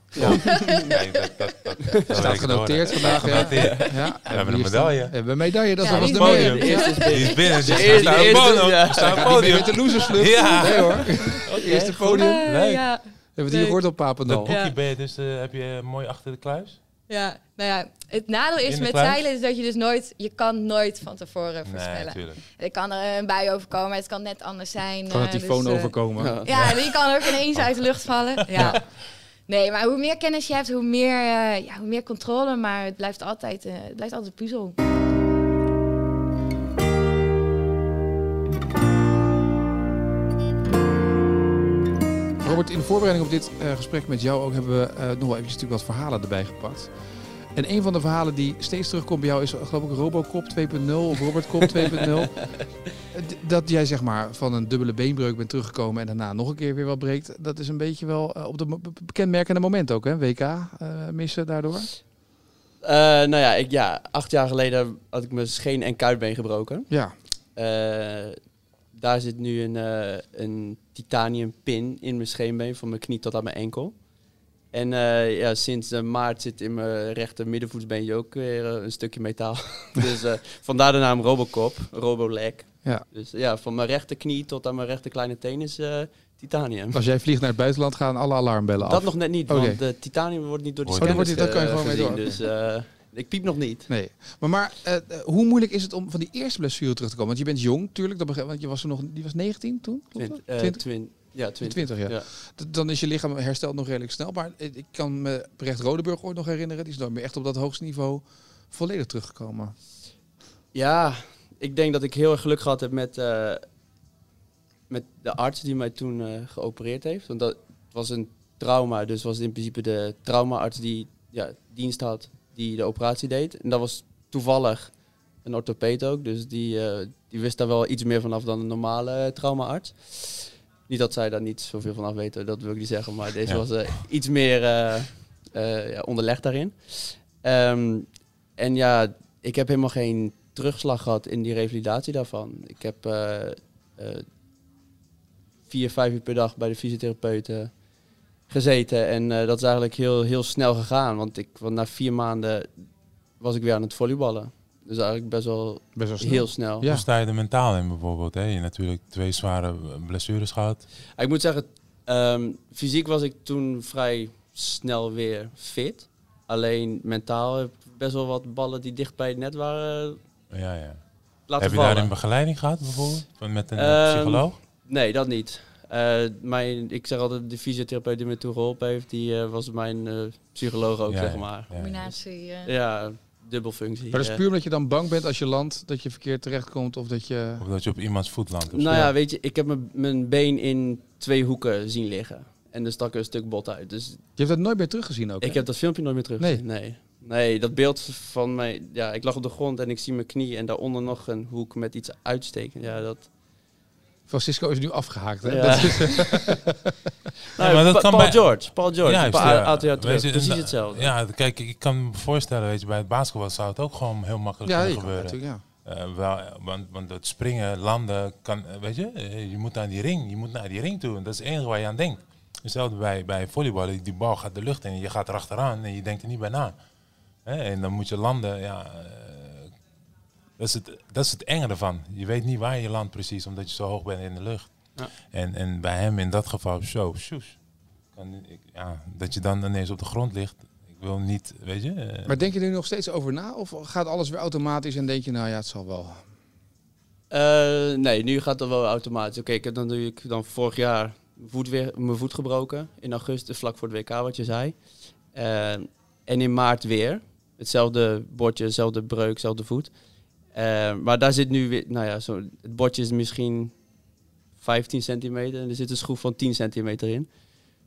Kijk, dat, dat, dat, dat Staat genoteerd vandaag. Ja. Genoteerd. Ja. hebben een medaille. staan- We hebben een medaille, dat Ja, die de is Die binnen. is binnen. Ze staat de op podium. ja. Meer podium. met de losersvlucht. Ja. Nee hoor. Eerste podium. We Eh, Leuk. ja. hebben het hier gehoord op Papendal. Dat boekje Ja. ben je dus, eh, heb je mooi achter de kluis? Ja, nou ja, het nadeel is met kluis? zeilen is dat je dus nooit, je kan nooit van tevoren Nee, voorspellen. natuurlijk. er kan er een bui overkomen, het kan net anders zijn. Kan een eh, dus, tyfoon eh, overkomen. Ja. Ja, die kan ook ineens uit de lucht vallen. Ja. Nee, maar hoe meer kennis je hebt, hoe meer, eh, ja, hoe meer controle. Maar het blijft altijd, eh, het blijft altijd een puzzel. Robert, in de voorbereiding op dit eh, gesprek met jou ook hebben we eh, nog wel eventjes natuurlijk wat verhalen erbij gepakt. En een van de verhalen die steeds terugkomt bij jou is geloof ik Robocop 2.0 of Robertcop 2.0. Eh, d- dat jij zeg maar van een dubbele beenbreuk bent teruggekomen en daarna nog een keer weer wat breekt. Dat is een beetje wel eh, op de mo- be- kenmerkende moment ook hè, WK missen daardoor. Nou ja, ik, ja, acht jaar geleden had ik mijn scheen- en kuitbeen gebroken. Ja, daar zit nu een, een titanium pin in mijn scheenbeen van mijn knie tot aan mijn enkel. En eh, ja, sinds eh, maart zit in mijn rechter middenvoetsbeentje ook weer eh, een stukje metaal. dus vandaar de naam Robocop, Roboleg. Ja. Dus ja, van mijn rechterknie tot aan mijn rechter kleine teen is titanium. als jij vliegt naar het buitenland gaan alle alarmbellen af. Dat nog net niet, want de titanium wordt niet door de Oh, dan scanners wordt die- daar kan je gewoon mee gezien. door. Dus ik piep nog niet. Nee, maar, maar eh, eh, hoe moeilijk is het om van die eerste blessure terug te komen? Want je bent jong, tuurlijk. Dat begrijp, want je was er nog, die was 19 toen? Klopt Twint, dat? eh, 20? twin- ja, 20. 20, ja. Dan is je lichaam herstelt nog redelijk snel. Maar eh, ik kan me Brecht Rodeburg ooit nog herinneren. Die is nooit meer echt op dat hoogste niveau volledig teruggekomen. Ja, ik denk dat ik heel erg geluk gehad heb met, eh, met de arts die mij toen eh, geopereerd heeft. Want dat was een trauma, dus was in principe de traumaarts die ja, dienst had, die de operatie deed. En dat was toevallig een orthopeed ook, dus die, eh, die wist daar wel iets meer vanaf dan een normale eh, traumaarts. Niet dat zij daar niet zoveel van af weten, dat wil ik niet zeggen, maar deze Ja. was eh, iets meer ja, onderlegd daarin. Ehm, en ja, ik heb helemaal geen terugslag gehad in die revalidatie daarvan. Ik heb vier, vijf uur per dag bij de fysiotherapeuten gezeten. En eh, dat is eigenlijk heel, heel snel gegaan. Want, ik, want na vier maanden was ik weer aan het volleyballen. Dus eigenlijk best wel Best wel snel. heel snel. Ja. Hoe sta je er mentaal in bijvoorbeeld? Hè? Je hebt natuurlijk twee zware blessures gehad. Ik moet zeggen, ehm, fysiek was ik toen vrij snel weer fit. Alleen mentaal heb ik best wel wat ballen die dicht bij het net waren Ja, ja. laten Heb je vallen. daar een begeleiding gehad bijvoorbeeld? Met een eh, Ehm, psycholoog? Nee, dat niet. Eh, mijn, ik zeg altijd, de fysiotherapeut die me toen geholpen heeft, die eh, was mijn eh, psycholoog ook, Ja, zeg ja. maar. Ja, Combinatie. eh. Ja, dubbelfunctie. Maar dat is puur omdat je dan bang bent als je landt dat je verkeerd terechtkomt of dat je... Of dat je op iemands voet landt. nou ja, weet je, ik heb mijn- mijn been in twee hoeken zien liggen. En er stak een stuk bot uit. Dus Je hebt dat nooit meer teruggezien ook, ik hè? heb dat filmpje nooit meer terug Nee. gezien. Nee. Nee, dat beeld van mij... Ja, ik lag op de grond en ik zie mijn knie en daaronder nog een hoek met iets uitsteken. Ja, dat... Francisco is nu afgehaakt, hè? Ja. Dat is, Nou, maar dat Pa- kan Paul bij- George. Paul George. Juist, een paar ja. aantal jaar terug. Weet je, Precies hetzelfde. Ja, kijk, ik kan me voorstellen, weet je, bij het basketbal zou het ook gewoon heel makkelijk kunnen gebeuren. natuurlijk, ja. Eh, wel, want, want het springen, landen, kan, eh, weet je, eh, je moet naar die ring, je moet naar die ring toe. En dat is het enige waar je aan denkt. Hetzelfde bij, bij volleyballen, die bal gaat de lucht in en je gaat erachteraan en je denkt er niet bij na. Hè, en dan moet je landen, ja, eh, dat, is het, dat is het enge ervan. Je weet niet waar je landt precies, omdat je zo hoog bent in de lucht. Ja. En, en bij hem in dat geval, zo, shoes. Kan, ik, ja, dat je dan ineens op de grond ligt. Ik wil niet, weet je. eh, Maar denk je er nu nog steeds over na? Of gaat alles weer automatisch en denk je, nou ja, het zal wel... Eh, nee, nu gaat dat wel automatisch. Oké, ik heb dan, doe ik dan vorig jaar mijn voet, weer, mijn voet gebroken. In augustus, vlak voor het WK, wat je zei. Eh, en in maart weer. Hetzelfde bordje, hetzelfde breuk, hetzelfde voet. Eh, maar daar zit nu weer, nou ja, zo, het bordje is misschien 15 centimeter en er zit een schroef van 10 centimeter in.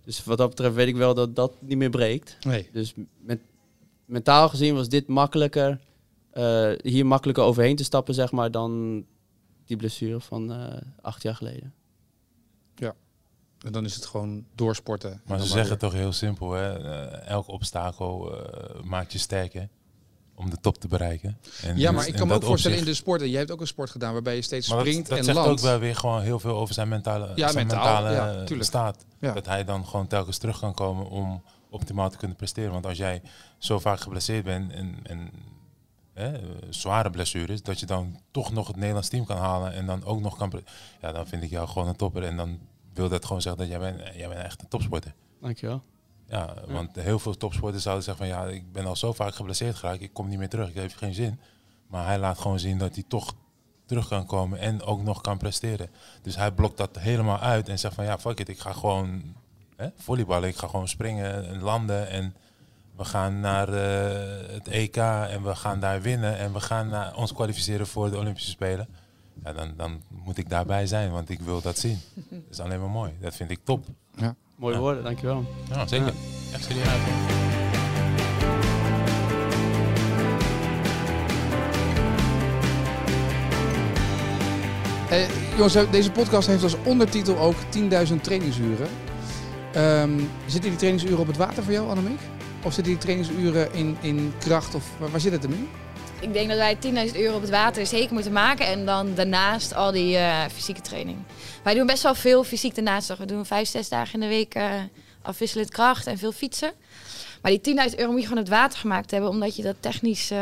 Dus wat dat betreft weet ik wel dat dat niet meer breekt. Nee. Dus met, mentaal gezien was dit makkelijker, eh, hier makkelijker overheen te stappen, zeg maar, dan die blessure van eh, acht jaar geleden. En dan is het gewoon doorsporten. En Maar ze zeggen toch heel simpel, hè? elk obstakel eh, maakt je sterker. Om de top te bereiken. En Ja, dus maar ik in kan me dat ook voorstellen in de sporten. Jij hebt ook een sport gedaan waarbij je steeds maar dat- springt dat, en zegt landt. ook wel weer gewoon heel veel over zijn mentale, Ja, zijn mentaal, mentale ja, staat. Ja. Dat hij dan gewoon telkens terug kan komen om optimaal te kunnen presteren. Want als jij zo vaak geblesseerd bent en, en hè, zware blessures, dat je dan toch nog het Nederlands team kan halen en dan ook nog kan. Ja, dan vind ik jou gewoon een topper. En dan wil dat gewoon zeggen dat jij bent, jij bent echt een topsporter. Dankjewel. Ja, want heel veel topsporters zouden zeggen van ja, ik ben al zo vaak geblesseerd geraakt, ik kom niet meer terug, ik heb geen zin. Maar hij laat gewoon zien dat hij toch terug kan komen en ook nog kan presteren. Dus hij blokt dat helemaal uit en zegt van ja, fuck it, ik ga gewoon hè, volleyballen, ik ga gewoon springen en landen en we gaan naar eh, het EK en we gaan daar winnen en we gaan naar ons kwalificeren voor de Olympische Spelen. Ja, dan, dan moet ik daarbij zijn, want ik wil dat zien. Dat is alleen maar mooi. Dat vind ik top. Mooie Ja. woorden, dankjewel. Ja, zeker. Echt serieus. Eh, jongens, deze podcast heeft als ondertitel ook 10.000 trainingsuren. Ehm, zitten die trainingsuren op het water voor jou, Annemiek? Of zitten die trainingsuren in, in kracht? Of waar, waar zit het hem in? Ik denk dat wij 10.000 euro op het water zeker moeten maken. En dan daarnaast al die eh, fysieke training. Wij doen best wel veel fysiek daarnaast. We doen vijf, zes dagen in de week eh, afwisselend kracht en veel fietsen. Maar die 10.000 euro moet je gewoon op het water gemaakt hebben. Omdat je dat technisch eh,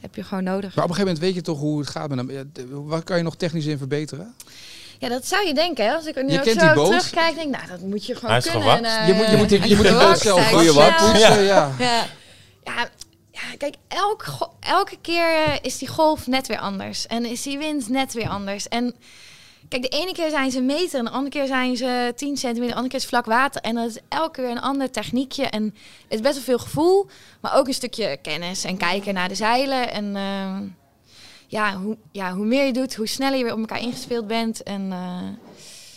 heb je gewoon nodig. Maar op een gegeven moment weet je toch hoe het gaat met hem. Waar kan je nog technisch in verbeteren? Ja, dat zou je denken. Hè? Als ik er nu Je ook zo terugkijk, denk ik, nou, dat moet je gewoon Hij is kunnen. En, eh, je moet, je moet, en je moet zelf goede. Ja, ja, ja kijk, elk, elke keer eh, is die golf net weer anders. En is die wind net weer anders. En kijk, de ene keer zijn ze een meter en de andere keer zijn ze 10 centimeter, de andere keer is vlak water. En dat is elke keer een ander techniekje. En het is best wel veel gevoel, maar ook een stukje kennis en kijken naar de zeilen. En ehm, ja, hoe, ja, hoe meer je doet, hoe sneller je weer op elkaar ingespeeld bent. En eh,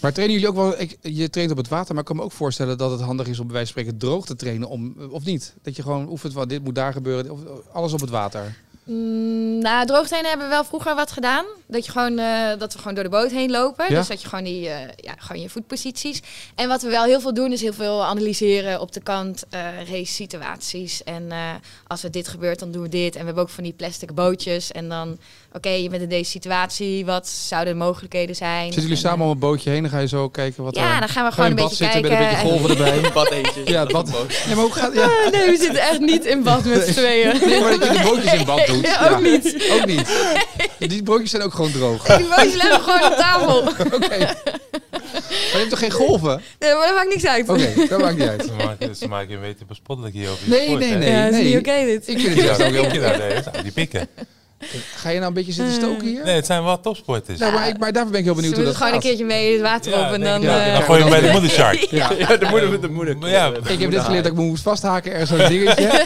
Maar trainen jullie ook wel, ik, je traint op het water, maar ik kan me ook voorstellen dat het handig is om bij wijze van spreken droog te trainen, om, of niet? Dat je gewoon oefent van dit moet daar gebeuren, of alles op het water. Mm, nou, droogtrainen hebben we wel vroeger wat gedaan. Dat, je gewoon, eh, dat we gewoon door de boot heen lopen. Ja? Dus dat je gewoon, die, eh, ja, gewoon je voetposities. En wat we wel heel veel doen, is heel veel analyseren op de kant. eh race situaties. En als er dit gebeurt, dan doen we dit. En we hebben ook van die plastic bootjes. En dan, oké, je bent in deze situatie. Wat zouden de mogelijkheden zijn? Zitten jullie En, samen eh, om een bootje heen, dan ga je zo kijken wat Ja, er... dan gaan we je gewoon in een beetje zitten kijken. met een beetje golven erbij. Bad eentje. Ja, het bad. Ja, maar hoe gaat... Ja. nee, we zitten echt niet in bad met z'n tweeën. Nee, maar dat je die bootjes in bad doet. Ja, ook niet. Ook niet. Die broodjes zijn ook gewoon droog. Die bootjes liggen gewoon op tafel. Oké. Maar je hebt toch geen golven? Nee, maar dat maakt niks uit. Oké, dat maakt niet uit. Ze maken, maken een beetje bespottelijk hier over je Nee, nee, nee. ja, dat is niet oké dit. Ik vind het juist ook heel... je nee, die pikken. Ga je nou een beetje zitten stoken hier? Nee, het zijn wel topsporters. Nou, maar, ik, maar daarvoor ben ik heel Ze benieuwd hoe moeten dat gewoon een keertje mee het water Ja, op en dan... eh, dan gooi je hem bij de moedershark. Ja. Ja, de moeder met de moeder. Maar ja, Ik heb net geleerd dat ik me moest vasthaken, ergens zo'n dingetje.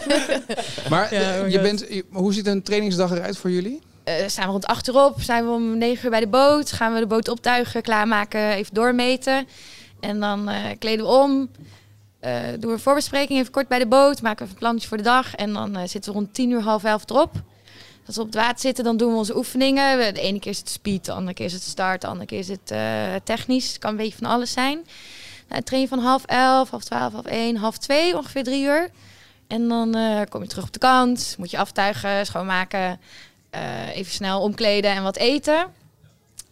Maar Ja, eh, oh je bent, hoe ziet een trainingsdag eruit voor julien? eh, staan we rond 8 uur op, zijn we om 9 uur bij de boot. Gaan we de boot optuigen, klaarmaken, even doormeten. En dan eh, kleden we om. eh, doen we een voorbespreking even kort bij de boot. Maken we een plannetje voor de dag. En dan eh, zitten we rond 10 uur, half 11 erop. Als we op het water zitten, dan doen we onze oefeningen. De ene keer is het speed, de andere keer is het start, de andere keer is het eh, technisch. Het kan een beetje van alles zijn. Nou, train je van half 11, half 12, half 1, half 2, ongeveer 3 uur. En dan eh, kom je terug op de kant, moet je aftuigen, schoonmaken, eh, even snel omkleden en wat eten.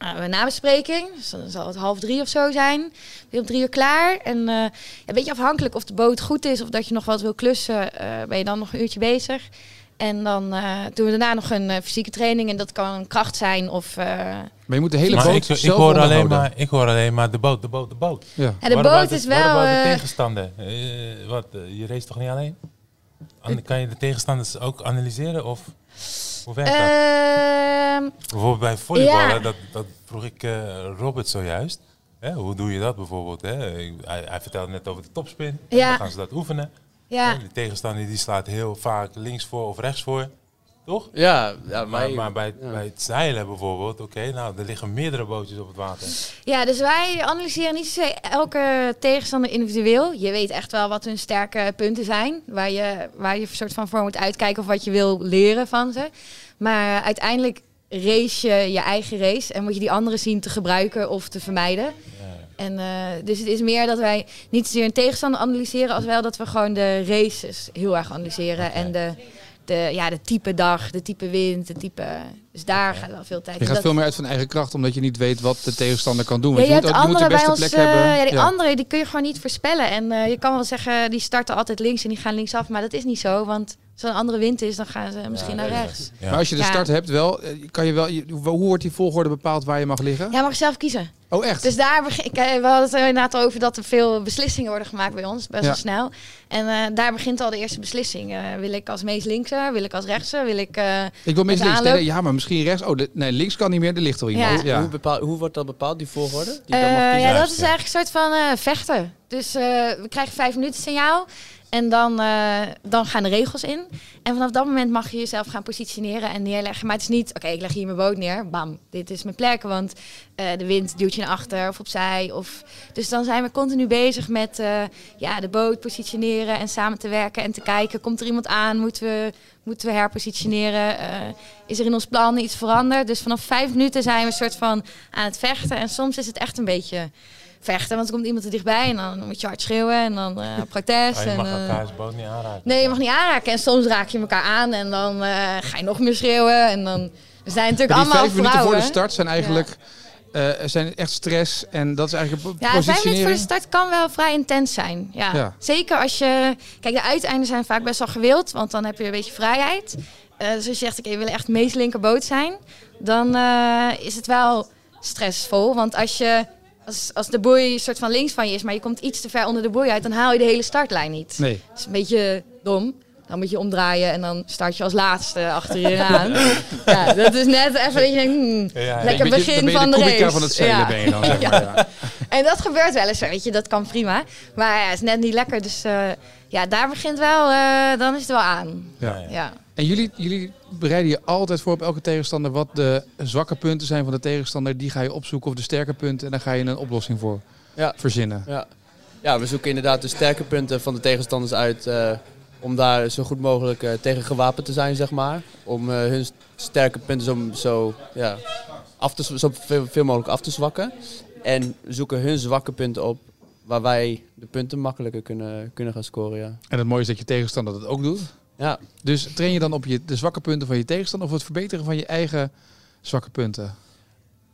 Uh, een nabespreking, dus dan zal het half drie of zo zijn. Ben om drie uur klaar. En een beetje afhankelijk of de boot goed is of dat je nog wat wil klussen, ben je dan nog een uurtje bezig. En dan eh, doen we daarna nog een eh, fysieke training. En dat kan kracht zijn of... eh, Maar je moet de hele maar boot ik, ik, hoor alleen maar, ik hoor alleen maar de boot, de boot, de boot. Ja. ja, de Wat boot is Wat wel... about de tegenstander? Eh, wat, je race toch niet alleen? An- kan je de tegenstanders ook analyseren? Of hoe werkt dat? ehm, Bijvoorbeeld bij volleyballen, ja. dat, dat vroeg ik eh, Robert zojuist. Hè, hoe doe je dat bijvoorbeeld? Hè? Hij vertelde net over de topspin. Ja. Dan gaan ze dat oefenen. Ja, Die tegenstander die slaat heel vaak links voor of rechts voor. Toch? Ja, ja Maar, maar, maar bij, ja. bij het zeilen bijvoorbeeld, oké, nou, er liggen meerdere bootjes op het water. Ja, dus wij analyseren niet zozeer elke tegenstander individueel. Je weet echt wel wat hun sterke punten zijn. Waar je, waar je een soort van voor moet uitkijken of wat je wil leren van ze. Maar uiteindelijk race je je eigen race. En moet je die anderen zien te gebruiken of te vermijden. Ja. En, eh, dus het is meer dat wij niet zozeer een tegenstander analyseren... als wel dat we gewoon de races heel erg analyseren. En de de, ja, de type dag, de type wind, de type... Dus daar gaat wel veel tijd Je in. gaat Dat- veel meer uit van eigen kracht, omdat je niet weet wat de tegenstander kan doen. ja, Want je je, moet, ook- je moet de beste ons, plek hebben. eh, ja, die Ja. anderen die kun je gewoon niet voorspellen. En eh, je kan wel zeggen, die starten altijd links en die gaan linksaf. Maar dat is niet zo, want als er een andere wind is, dan gaan ze misschien naar rechts. Ja. Maar als je de Ja. start hebt wel, eh, kan je wel je- hoe wordt die volgorde bepaald waar je mag liggen? Ja, mag je zelf kiezen. Oh echt? Dus daar begin ik. eh, We hadden het er inderdaad over dat er veel beslissingen worden gemaakt bij ons, best Ja. wel snel. En eh, daar begint al de eerste beslissing. Eh, wil ik als meest linkse? Wil ik als rechtse? Wil ik. eh, ik wil meest links. Nee, ja, maar misschien rechts. Oh, de- nee, links kan niet meer. Er ligt al iemand. Ja. Hoe, bepaal, hoe wordt dat bepaald, die volgorde? Die dan mag kiezen? ja, dat is eigenlijk een soort van eh, vechten. Dus eh, we krijgen vijf minuten signaal. En dan, eh, dan gaan de regels in. En vanaf dat moment mag je jezelf gaan positioneren en neerleggen. Maar het is niet, oké, ik leg hier mijn boot neer. Bam, dit is mijn plek. Want eh, de wind duwt je naar achter of opzij. Of... Dus dan zijn we continu bezig met eh, ja, de boot positioneren en samen te werken. En te kijken, komt er iemand aan? Moeten we, moeten we herpositioneren? Is er in ons plan iets veranderd? Dus vanaf vijf minuten zijn we een soort van aan het vechten. En soms is het echt een beetje vechten. Want er komt iemand er dichtbij en dan moet je hard schreeuwen en dan eh protest. Ah, je en, mag eh, elkaars boot niet aanraken. Nee, je mag niet aanraken. En soms raak je elkaar aan en dan eh, ga je nog meer schreeuwen. En dan we zijn natuurlijk allemaal vijf minuten voor de start zijn eigenlijk eh, zijn echt stress. En dat is eigenlijk Ja, vijf minuten voor de start kan wel vrij intens zijn. Ja. Ja. Zeker als je... Kijk, de uiteinden zijn vaak best wel gewild, want dan heb je een beetje vrijheid. Eh, dus als je zegt, oké, we willen echt meest linkerboot zijn, dan eh, is het wel stressvol. Want als je... Als, als de boei een soort van links van je is, maar je komt iets te ver onder de boei uit, dan haal je de hele startlijn niet. Nee. Dat is een beetje dom. Dan moet je omdraaien en dan start je als laatste achter je aan. ja, dat is net even dat je denkt, hmm, Ja, ja. lekker begin dan ben je van de de race. van het zeilen Ja. ben je dan, zeg maar. Ja. En dat gebeurt wel eens, weet je, dat kan prima. Maar ja, het is net niet lekker, dus eh, ja, daar begint wel, eh, dan is het wel aan. Ja. Ja. En jullie, jullie bereiden je altijd voor op elke tegenstander wat de zwakke punten zijn van de tegenstander. Die ga je opzoeken of de sterke punten. En daar ga je een oplossing voor Ja. verzinnen. Ja. ja, we zoeken inderdaad de sterke punten van de tegenstanders uit. eh, om daar zo goed mogelijk eh, tegen gewapend te zijn, zeg maar. Om eh, hun st- sterke punten zo, zo, ja, af te, zo veel, veel mogelijk af te zwakken. En zoeken hun zwakke punten op waar wij de punten makkelijker kunnen, kunnen gaan scoren. Ja. En het mooie is dat je tegenstander dat ook doet. Ja, Dus train je dan op je, de zwakke punten van je tegenstander of het verbeteren van je eigen zwakke punten?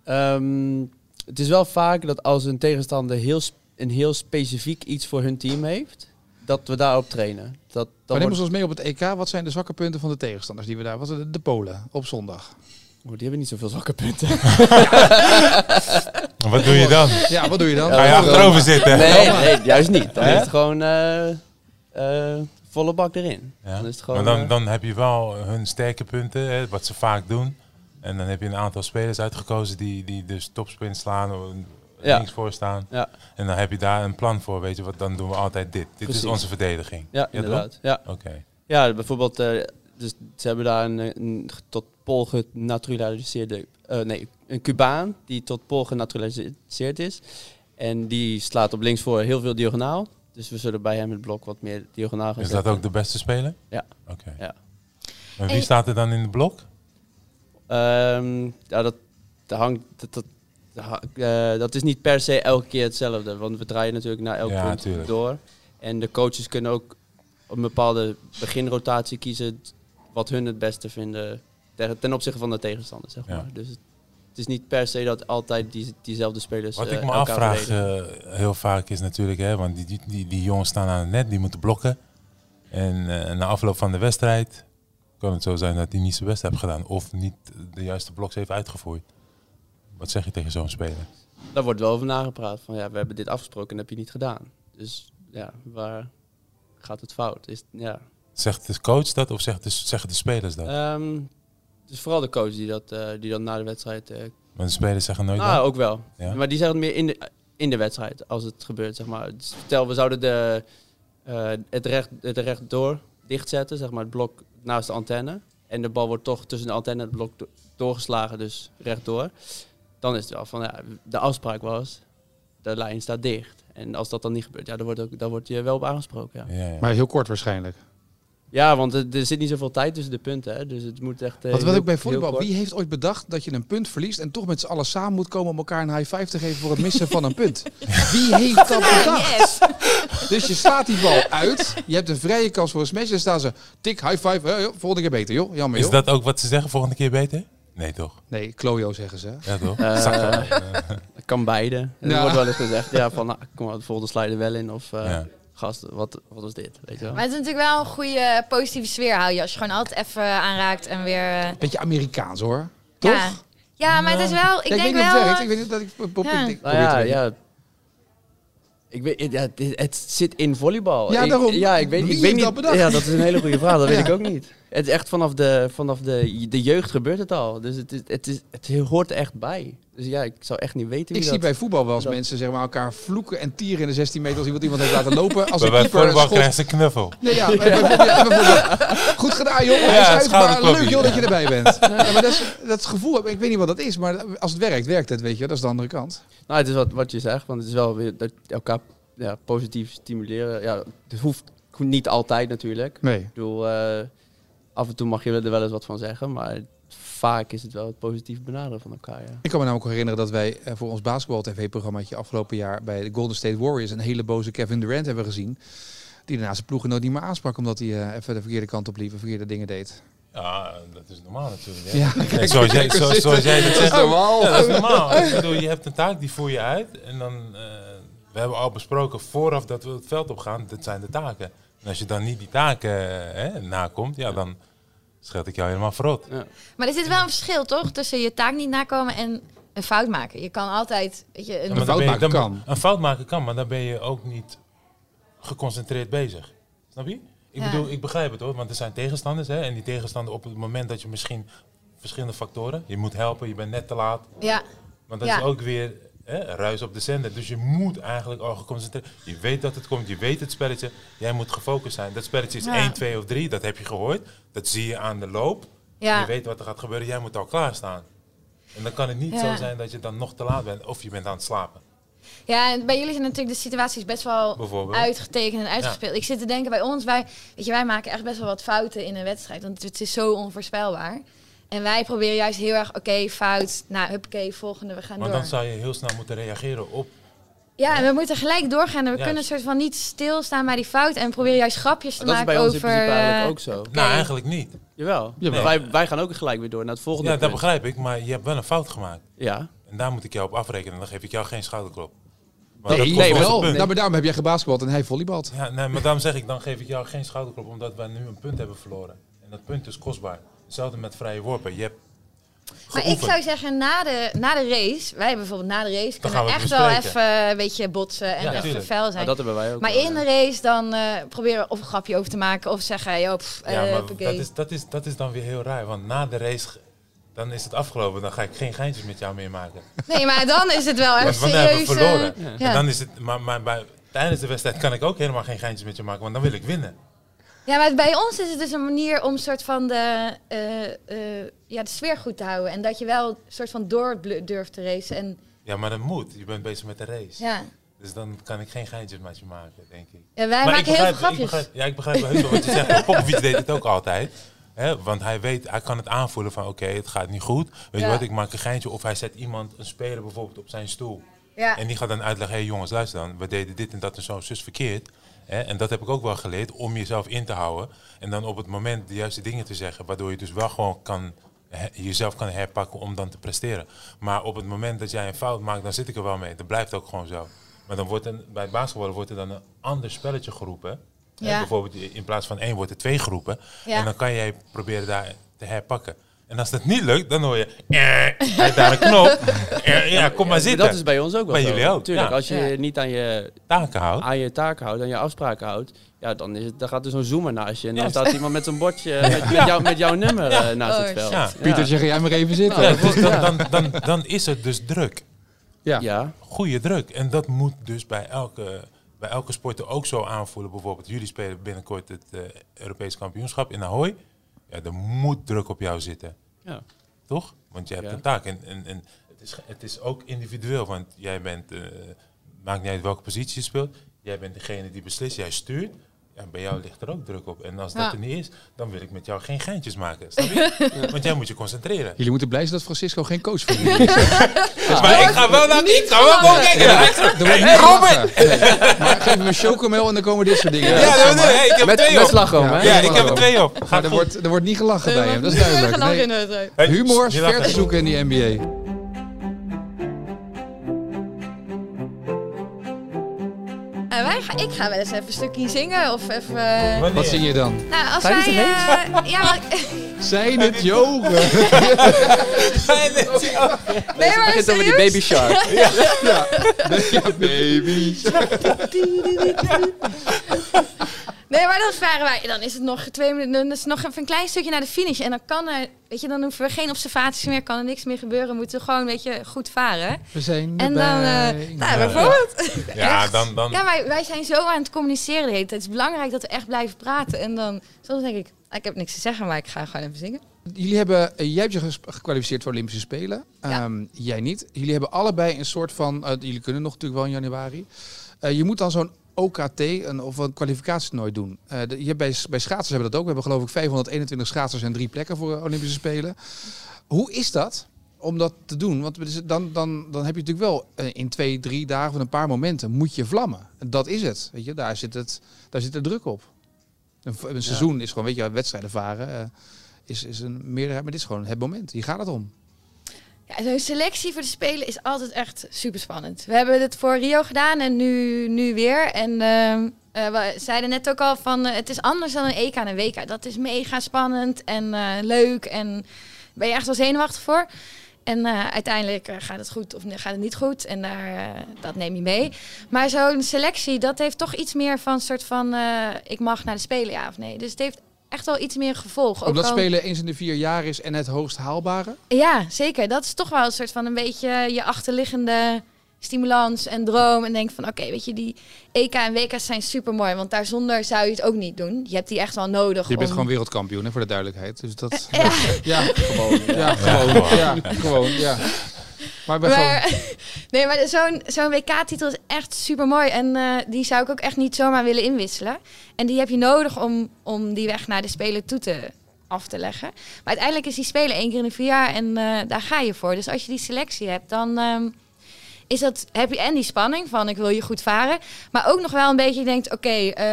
Ehm, het is wel vaak dat als een tegenstander heel, een heel specifiek iets voor hun team heeft, dat we daarop trainen. Dat, Maar dat neem wordt, ons mee op het EK. Wat zijn de zwakke punten van de tegenstanders die we daar... Wat zijn de, de Polen op zondag? Oh, die hebben niet zoveel zwakke punten. Wat doe je dan? Ja, wat doe je dan? Ga je achterover zitten? Nee, nee, juist niet. Dan is het gewoon eh, eh, volle bak erin. Ja. Dan is het gewoon, maar dan, eh, dan heb je wel hun sterke punten, hè, wat ze vaak doen. En dan heb je een aantal spelers uitgekozen die, die dus topspin slaan, of Ja. links voor staan. Ja. En dan heb je daar een plan voor, weet je wat, dan doen we altijd dit. Dit Precies. is onze verdediging. Ja, inderdaad. Ja, Oké. ja bijvoorbeeld, eh, dus ze hebben daar een, een tot Pool genaturaliseerde, eh, nee, een Cubaan die tot Pool genaturaliseerd is. En die slaat op links voor heel veel diagonaal. Dus we zullen bij hem het blok wat meer diagonaal gaan Is dat ook de beste speler? Ja. Oké. Ja. En wie staat er dan in de blok? Ehm, ja, dat, dat hangt. Dat, dat, eh, dat is niet per se elke keer hetzelfde. Want we draaien natuurlijk naar elk Ja, punt tuurlijk. door. En de coaches kunnen ook een bepaalde beginrotatie kiezen wat hun het beste vinden ten, opzichte van de tegenstander. Zeg Ja. maar. Dus het, het is niet per se dat altijd die, diezelfde spelers. Wat eh, ik me elkaar afvraag eh, heel vaak is natuurlijk, hè, want die, die, die, jongens staan aan het net, die moeten blokken. En eh, na afloop van de wedstrijd kan het zo zijn dat hij niet zijn best heeft gedaan. Of niet de juiste bloks heeft uitgevoerd. Wat zeg je tegen zo'n speler? Daar wordt wel over nagepraat. Van ja, we hebben dit afgesproken en dat heb je niet gedaan. Dus ja, waar gaat het fout? Is, ja. Zegt de coach dat of zegt de, zeggen de spelers dat? Ehm, het is vooral de coach die dat, eh, die dat na de wedstrijd eh, Want de spelers zeggen nooit Nou, dat. ook wel. Ja? Maar die zeggen het meer in de, in de wedstrijd, als het gebeurt, zeg maar. Dus stel, we zouden de, eh, het, recht, het recht door dichtzetten, zeg maar, het blok naast de antenne. En de bal wordt toch tussen de antenne en het blok do- doorgeslagen, dus rechtdoor. Dan is het wel van, ja, de afspraak was, de lijn staat dicht. En als dat dan niet gebeurt, ja, dan wordt, ook, dan wordt je wel op aangesproken, ja. Ja, ja. Maar heel kort waarschijnlijk. Ja, want er, zit niet zoveel tijd tussen de punten. Hè? Dus het moet echt. eh, Wat wil ik bij kort. Wie heeft ooit bedacht dat je een punt verliest en toch met z'n allen samen moet komen om elkaar een high five te geven voor het missen van een punt? Wie heeft dat bedacht? Yes. Dus je slaat die bal uit, je hebt een vrije kans voor een smash en staan ze tik high five, eh, joh, volgende keer beter joh, jammer Is joh. dat ook wat ze zeggen volgende keer beter? Nee, toch? Nee, klojo zeggen ze. Ja, toch? Eh. Het kan beide. Er Ja. wordt wel eens gezegd, ja, van nou, kom maar, de volgende slide er wel in. Of eh, Ja. gast, wat, wat was dit? Weet je wel? Maar het is natuurlijk wel een goede positieve sfeer hou je als je gewoon altijd even aanraakt en weer. eh, Beetje Amerikaans hoor. Toch? Ja. ja, maar het is wel. Ik Ja, ik denk weet niet of wel. het werkt. Ik weet niet dat ik, ik, ik, Ja. ik Nou ja, ja. Ik weet, ja, het, het zit in volleybal. Ja, Ik- daarom. ja, ik weet, Wie ik weet niet. dat? Ja, dat is een hele goede vraag. Dat weet ik ook niet. Het is echt vanaf de, vanaf de, de jeugd gebeurt het al. Dus het, is, het, is, het hoort er echt bij. Dus ja, ik zou echt niet weten wie Ik zie bij voetbal wel eens dat- mensen zeg maar, elkaar vloeken en tieren in de 16 meter als iemand iemand heeft laten lopen. Als Bij een keeper volleybal schot... ze een knuffel. Nee, ja, ja, bijvoorbeeld. Goed gedaan, joh. Uit, maar leuk joh dat je erbij bent. Ja, maar dat, is, dat gevoel, heb ik ik weet niet wat dat is, maar als het werkt, werkt het, weet je. Dat is de andere kant. Nou, het is wat, wat je zegt, want het is wel weer dat elkaar ja, positief stimuleren. Ja, het hoeft niet altijd natuurlijk. Nee. Ik bedoel, eh, af en toe mag je er wel eens wat van zeggen, maar vaak is het wel het positief benaderen van elkaar. Ja. Ik kan me namelijk herinneren dat wij eh, voor ons basketbal-tv-programmaatje afgelopen jaar bij de Golden State Warriors een hele boze Kevin Durant hebben gezien. Die daarna zijn ploegen nooit niet meer aansprak omdat hij eh, even de verkeerde kant op liep en verkeerde dingen deed. Ja, dat is normaal natuurlijk. hè. Ja, zoals, jij, zo- zoals jij dat zegt. normaal. Ja, dat is normaal. Ik bedoel, je hebt een taak, die voer je uit. En dan, eh, we hebben al besproken vooraf dat we het veld op gaan, dat zijn de taken. En als je dan niet die taken eh, hè, nakomt, ja, dan scheld ik jou helemaal verrot. Maar er zit wel een verschil, toch? Tussen je taak niet nakomen en een fout maken. Je kan altijd. Weet je, een, Ja, fout maken kan. Een fout maken kan, maar dan ben je ook niet geconcentreerd bezig. Snap je? Ik Ja. bedoel, ik begrijp het hoor, want er zijn tegenstanders. Hè, en die tegenstander op het moment dat je misschien verschillende factoren, je moet helpen, je bent net te laat. ja, Want dat Ja. is ook weer hè, ruis op de zender. Dus je moet eigenlijk al geconcentreerd. Je weet dat het komt, je weet het spelletje. Jij moet gefocust zijn. Dat spelletje is Ja. 1, 2 of 3, dat heb je gehoord. Dat zie je aan de loop. ja. Je weet wat er gaat gebeuren, jij moet al klaarstaan. En dan kan het niet Ja. zo zijn dat je dan nog te laat bent of je bent aan het slapen. ja, en bij jullie zijn natuurlijk de situaties best wel uitgetekend en uitgespeeld. Ik zit te denken bij ons, wij, weet je, wij maken echt best wel wat fouten in een wedstrijd. Want het is zo onvoorspelbaar. En wij proberen juist heel erg, oké, fout. Nou, huppakee, volgende, we gaan Maar door. dan zou je heel snel moeten reageren op. Ja, en we moeten gelijk doorgaan. En we Juist. kunnen soort van niet stilstaan bij die fout. En proberen juist grapjes te Dat is maken bij ons over... principe eigenlijk eh, ook zo. Nou, eigenlijk niet. Jawel. Jawel. Wij, wij gaan ook gelijk weer door naar het volgende Ja, dat begrijp ik, maar je hebt wel een fout gemaakt. Ja. En daar moet ik jou op afrekenen. Dan geef ik jou geen schouderklop. Maar Nee, dat nee, wel. Nou, maar daarom heb jij gebasketbald en hij volleybald. Ja, nee, maar daarom zeg ik, dan geef ik jou geen schouderklop, omdat wij nu een punt hebben verloren. En dat punt is kostbaar. Hetzelfde met vrije worpen. Je hebt Maar ik zou zeggen, na de, na de race, wij bijvoorbeeld na de race, Dan kunnen we echt wel even een beetje botsen en Ja, even tuurlijk. fel Maar zijn. dat hebben wij ook. maar wel, in ja. de race dan eh, proberen of een grapje over te maken of zeggen, joh, pff, Ja, eh, maar huppakee. dat is, dat, is, dat is dan weer heel raar. Want na de race, dan is het afgelopen. Dan ga ik geen geintjes met jou meer maken. Nee, maar dan is het wel echt Want wanneer hebben serieus. we verloren? eh, Ja. ja. En dan is het, maar, maar bij, tijdens de wedstrijd kan ik ook helemaal geen geintjes met je maken. Want dan wil ik winnen. Ja, maar bij ons is het dus een manier om soort van de, eh, eh, ja, de sfeer goed te houden. En dat je wel soort van door durft te racen. En Ja, maar dat moet. Je bent bezig met de race. ja, Dus dan kan ik geen geintjes met je maken, denk ik. ja wij Maar ik maken heel veel grapjes. Ik begrijp, ja, ik begrijp wel heus wel wat je zegt. Popovic deed het ook altijd. Hè? Want hij weet, hij kan het aanvoelen van oké, het gaat niet goed. Weet Ja. je wat, ik maak een geintje. Of hij zet iemand, een speler bijvoorbeeld, op zijn stoel. ja. En die gaat dan uitleggen, hé hey jongens, luister dan. We deden dit en dat en zo, zus verkeerd. Hè? En dat heb ik ook wel geleerd, om jezelf in te houden. En dan op het moment de juiste dingen te zeggen. Waardoor je dus wel gewoon kan, jezelf kan herpakken om dan te presteren. Maar op het moment dat jij een fout maakt, dan zit ik er wel mee. Dat blijft ook gewoon zo. Maar dan wordt er, bij het basketballen wordt er dan een ander spelletje geroepen. Ja. bijvoorbeeld in plaats van één wordt er twee groepen. Ja. En dan kan jij proberen daar te herpakken. En als dat niet lukt, dan hoor je... Eh, hij heeft daar een knop. Eh, ja, kom maar zitten. Dat is bij ons ook wel Bij zo. jullie ook, Tuurlijk, ja. als je Ja. niet aan je, Taken houdt. aan je taken houdt, aan je afspraken houdt, ja, dan, is het, dan gaat er zo'n zoomer naast je. En dan staat iemand met zo'n bordje met, met, jou, met jouw nummer eh, naast Oh, het veld. Ja. Pieter, zeg jij maar even zitten. Ja, dus dan, dan, dan, dan is het dus druk. Ja. Ja. Goede druk. En dat moet dus bij elke, bij elke sporter ook zo aanvoelen. Bijvoorbeeld, jullie spelen binnenkort het eh Europees kampioenschap in Ahoy. Ja, er moet druk op jou zitten. Ja. Toch? Want je hebt Ja. een taak. En, en, en het, is, het is ook individueel. Want jij bent, eh, maakt niet uit welke positie je speelt. Jij bent degene die beslist, jij stuurt. Ja, bij jou ligt er ook druk op. En als dat Ja. er niet is, dan wil ik met jou geen geintjes maken. Snap je? Want jij moet je concentreren. Jullie moeten blij zijn dat Francisco geen coach voor jullie is. Maar ik ga wel naar ik ga wel gewoon kijken. Gelachen. Nee. Maar geef hem een chocomel en dan komen dit soort dingen. Ja, dat ik. Hey, ik heb er Met, twee met op. slagroom, hè? Ja, ik heb er twee op. Er wordt, er wordt niet gelachen bij hem, dat is duidelijk. Nee. Hey, Humor ver te zoeken in die NBA. Ik ga wel eens even een stukje zingen of even... eh, Wanneer? Wat zing je dan? nou, als Tijdens wij... eh, ja, maar, Zijn het yoga? nee, maar Het begint over die baby shark. ja. baby. Nee, maar dan varen wij. Dan is het nog twee minuten. Dan is het nog even een klein stukje naar de finish. En dan kan er, weet je, dan hoeven we geen observaties meer. Kan er niks meer gebeuren. Moeten we gewoon, weet je, goed varen. We zijn En dan, eh, erbij. nou, bijvoorbeeld. Ja, dan, dan, Ja, maar wij zijn zo aan het communiceren de hele tijd. Het is belangrijk dat we echt blijven praten. En dan, soms denk ik, ah, ik heb niks te zeggen, maar ik ga gewoon even zingen. Jullie hebben, eh, jij hebt je gekwalificeerd voor Olympische Spelen. Ja. Ehm, jij niet. Jullie hebben allebei een soort van, eh, jullie kunnen nog natuurlijk wel in januari. Eh, je moet dan zo'n OKT een, of een kwalificatietoernooi doen. De- hebt bij, bij schaatsers hebben we dat ook. We hebben geloof ik 521 schaatsers en drie plekken voor de Olympische Spelen. Hoe is dat om dat te doen? Want is- dan, dan, dan heb je natuurlijk wel eh, in twee, drie dagen of een paar momenten moet je vlammen. Dat is het. Weet je, daar zit, het, daar zit de druk op. Een seizoen is gewoon, weet je, wedstrijden varen. eh, is, is een meerderheid, maar dit is gewoon het moment. Hier gaat het om. Zo'n selectie voor de Spelen is altijd echt super spannend. We hebben het voor Rio gedaan en nu, nu weer. En ehm, eh, we zeiden net ook al van eh, het is anders dan een EK en een WK. Dat is mega spannend en eh, leuk en ben je echt wel zenuwachtig voor. En uiteindelijk gaat het goed of gaat het niet goed en daar, dat neem je mee. Maar zo'n selectie, dat heeft toch iets meer van soort van ik mag naar de Spelen ja of nee. Dus het heeft echt wel iets meer gevolg. Ook Omdat al- spelen eens in de vier jaar is en het hoogst haalbare. ja, zeker. Dat is toch wel een soort van een beetje je achterliggende stimulans en droom. En denk van, oké, weet je, die EK en WK's zijn super mooi. Want daarzonder zou je het ook niet doen. Je hebt die echt wel nodig Je bent om... gewoon wereldkampioen, hè, voor de duidelijkheid. Dus dat... Ja, Ja, gewoon. Ja, gewoon. Ja, gewoon. Ja. Maar maar, nee, maar zo'n zo'n WK-titel is echt super mooi. En eh, die zou ik ook echt niet zomaar willen inwisselen. En die heb je nodig om, om die weg naar de Spelen toe te af te leggen. Maar uiteindelijk is die Spelen één keer in de vier jaar en eh, daar ga je voor. Dus als je die selectie hebt, dan ehm, is dat, heb je en die spanning van ik wil je goed varen. Maar ook nog wel een beetje je denkt, oké, eh,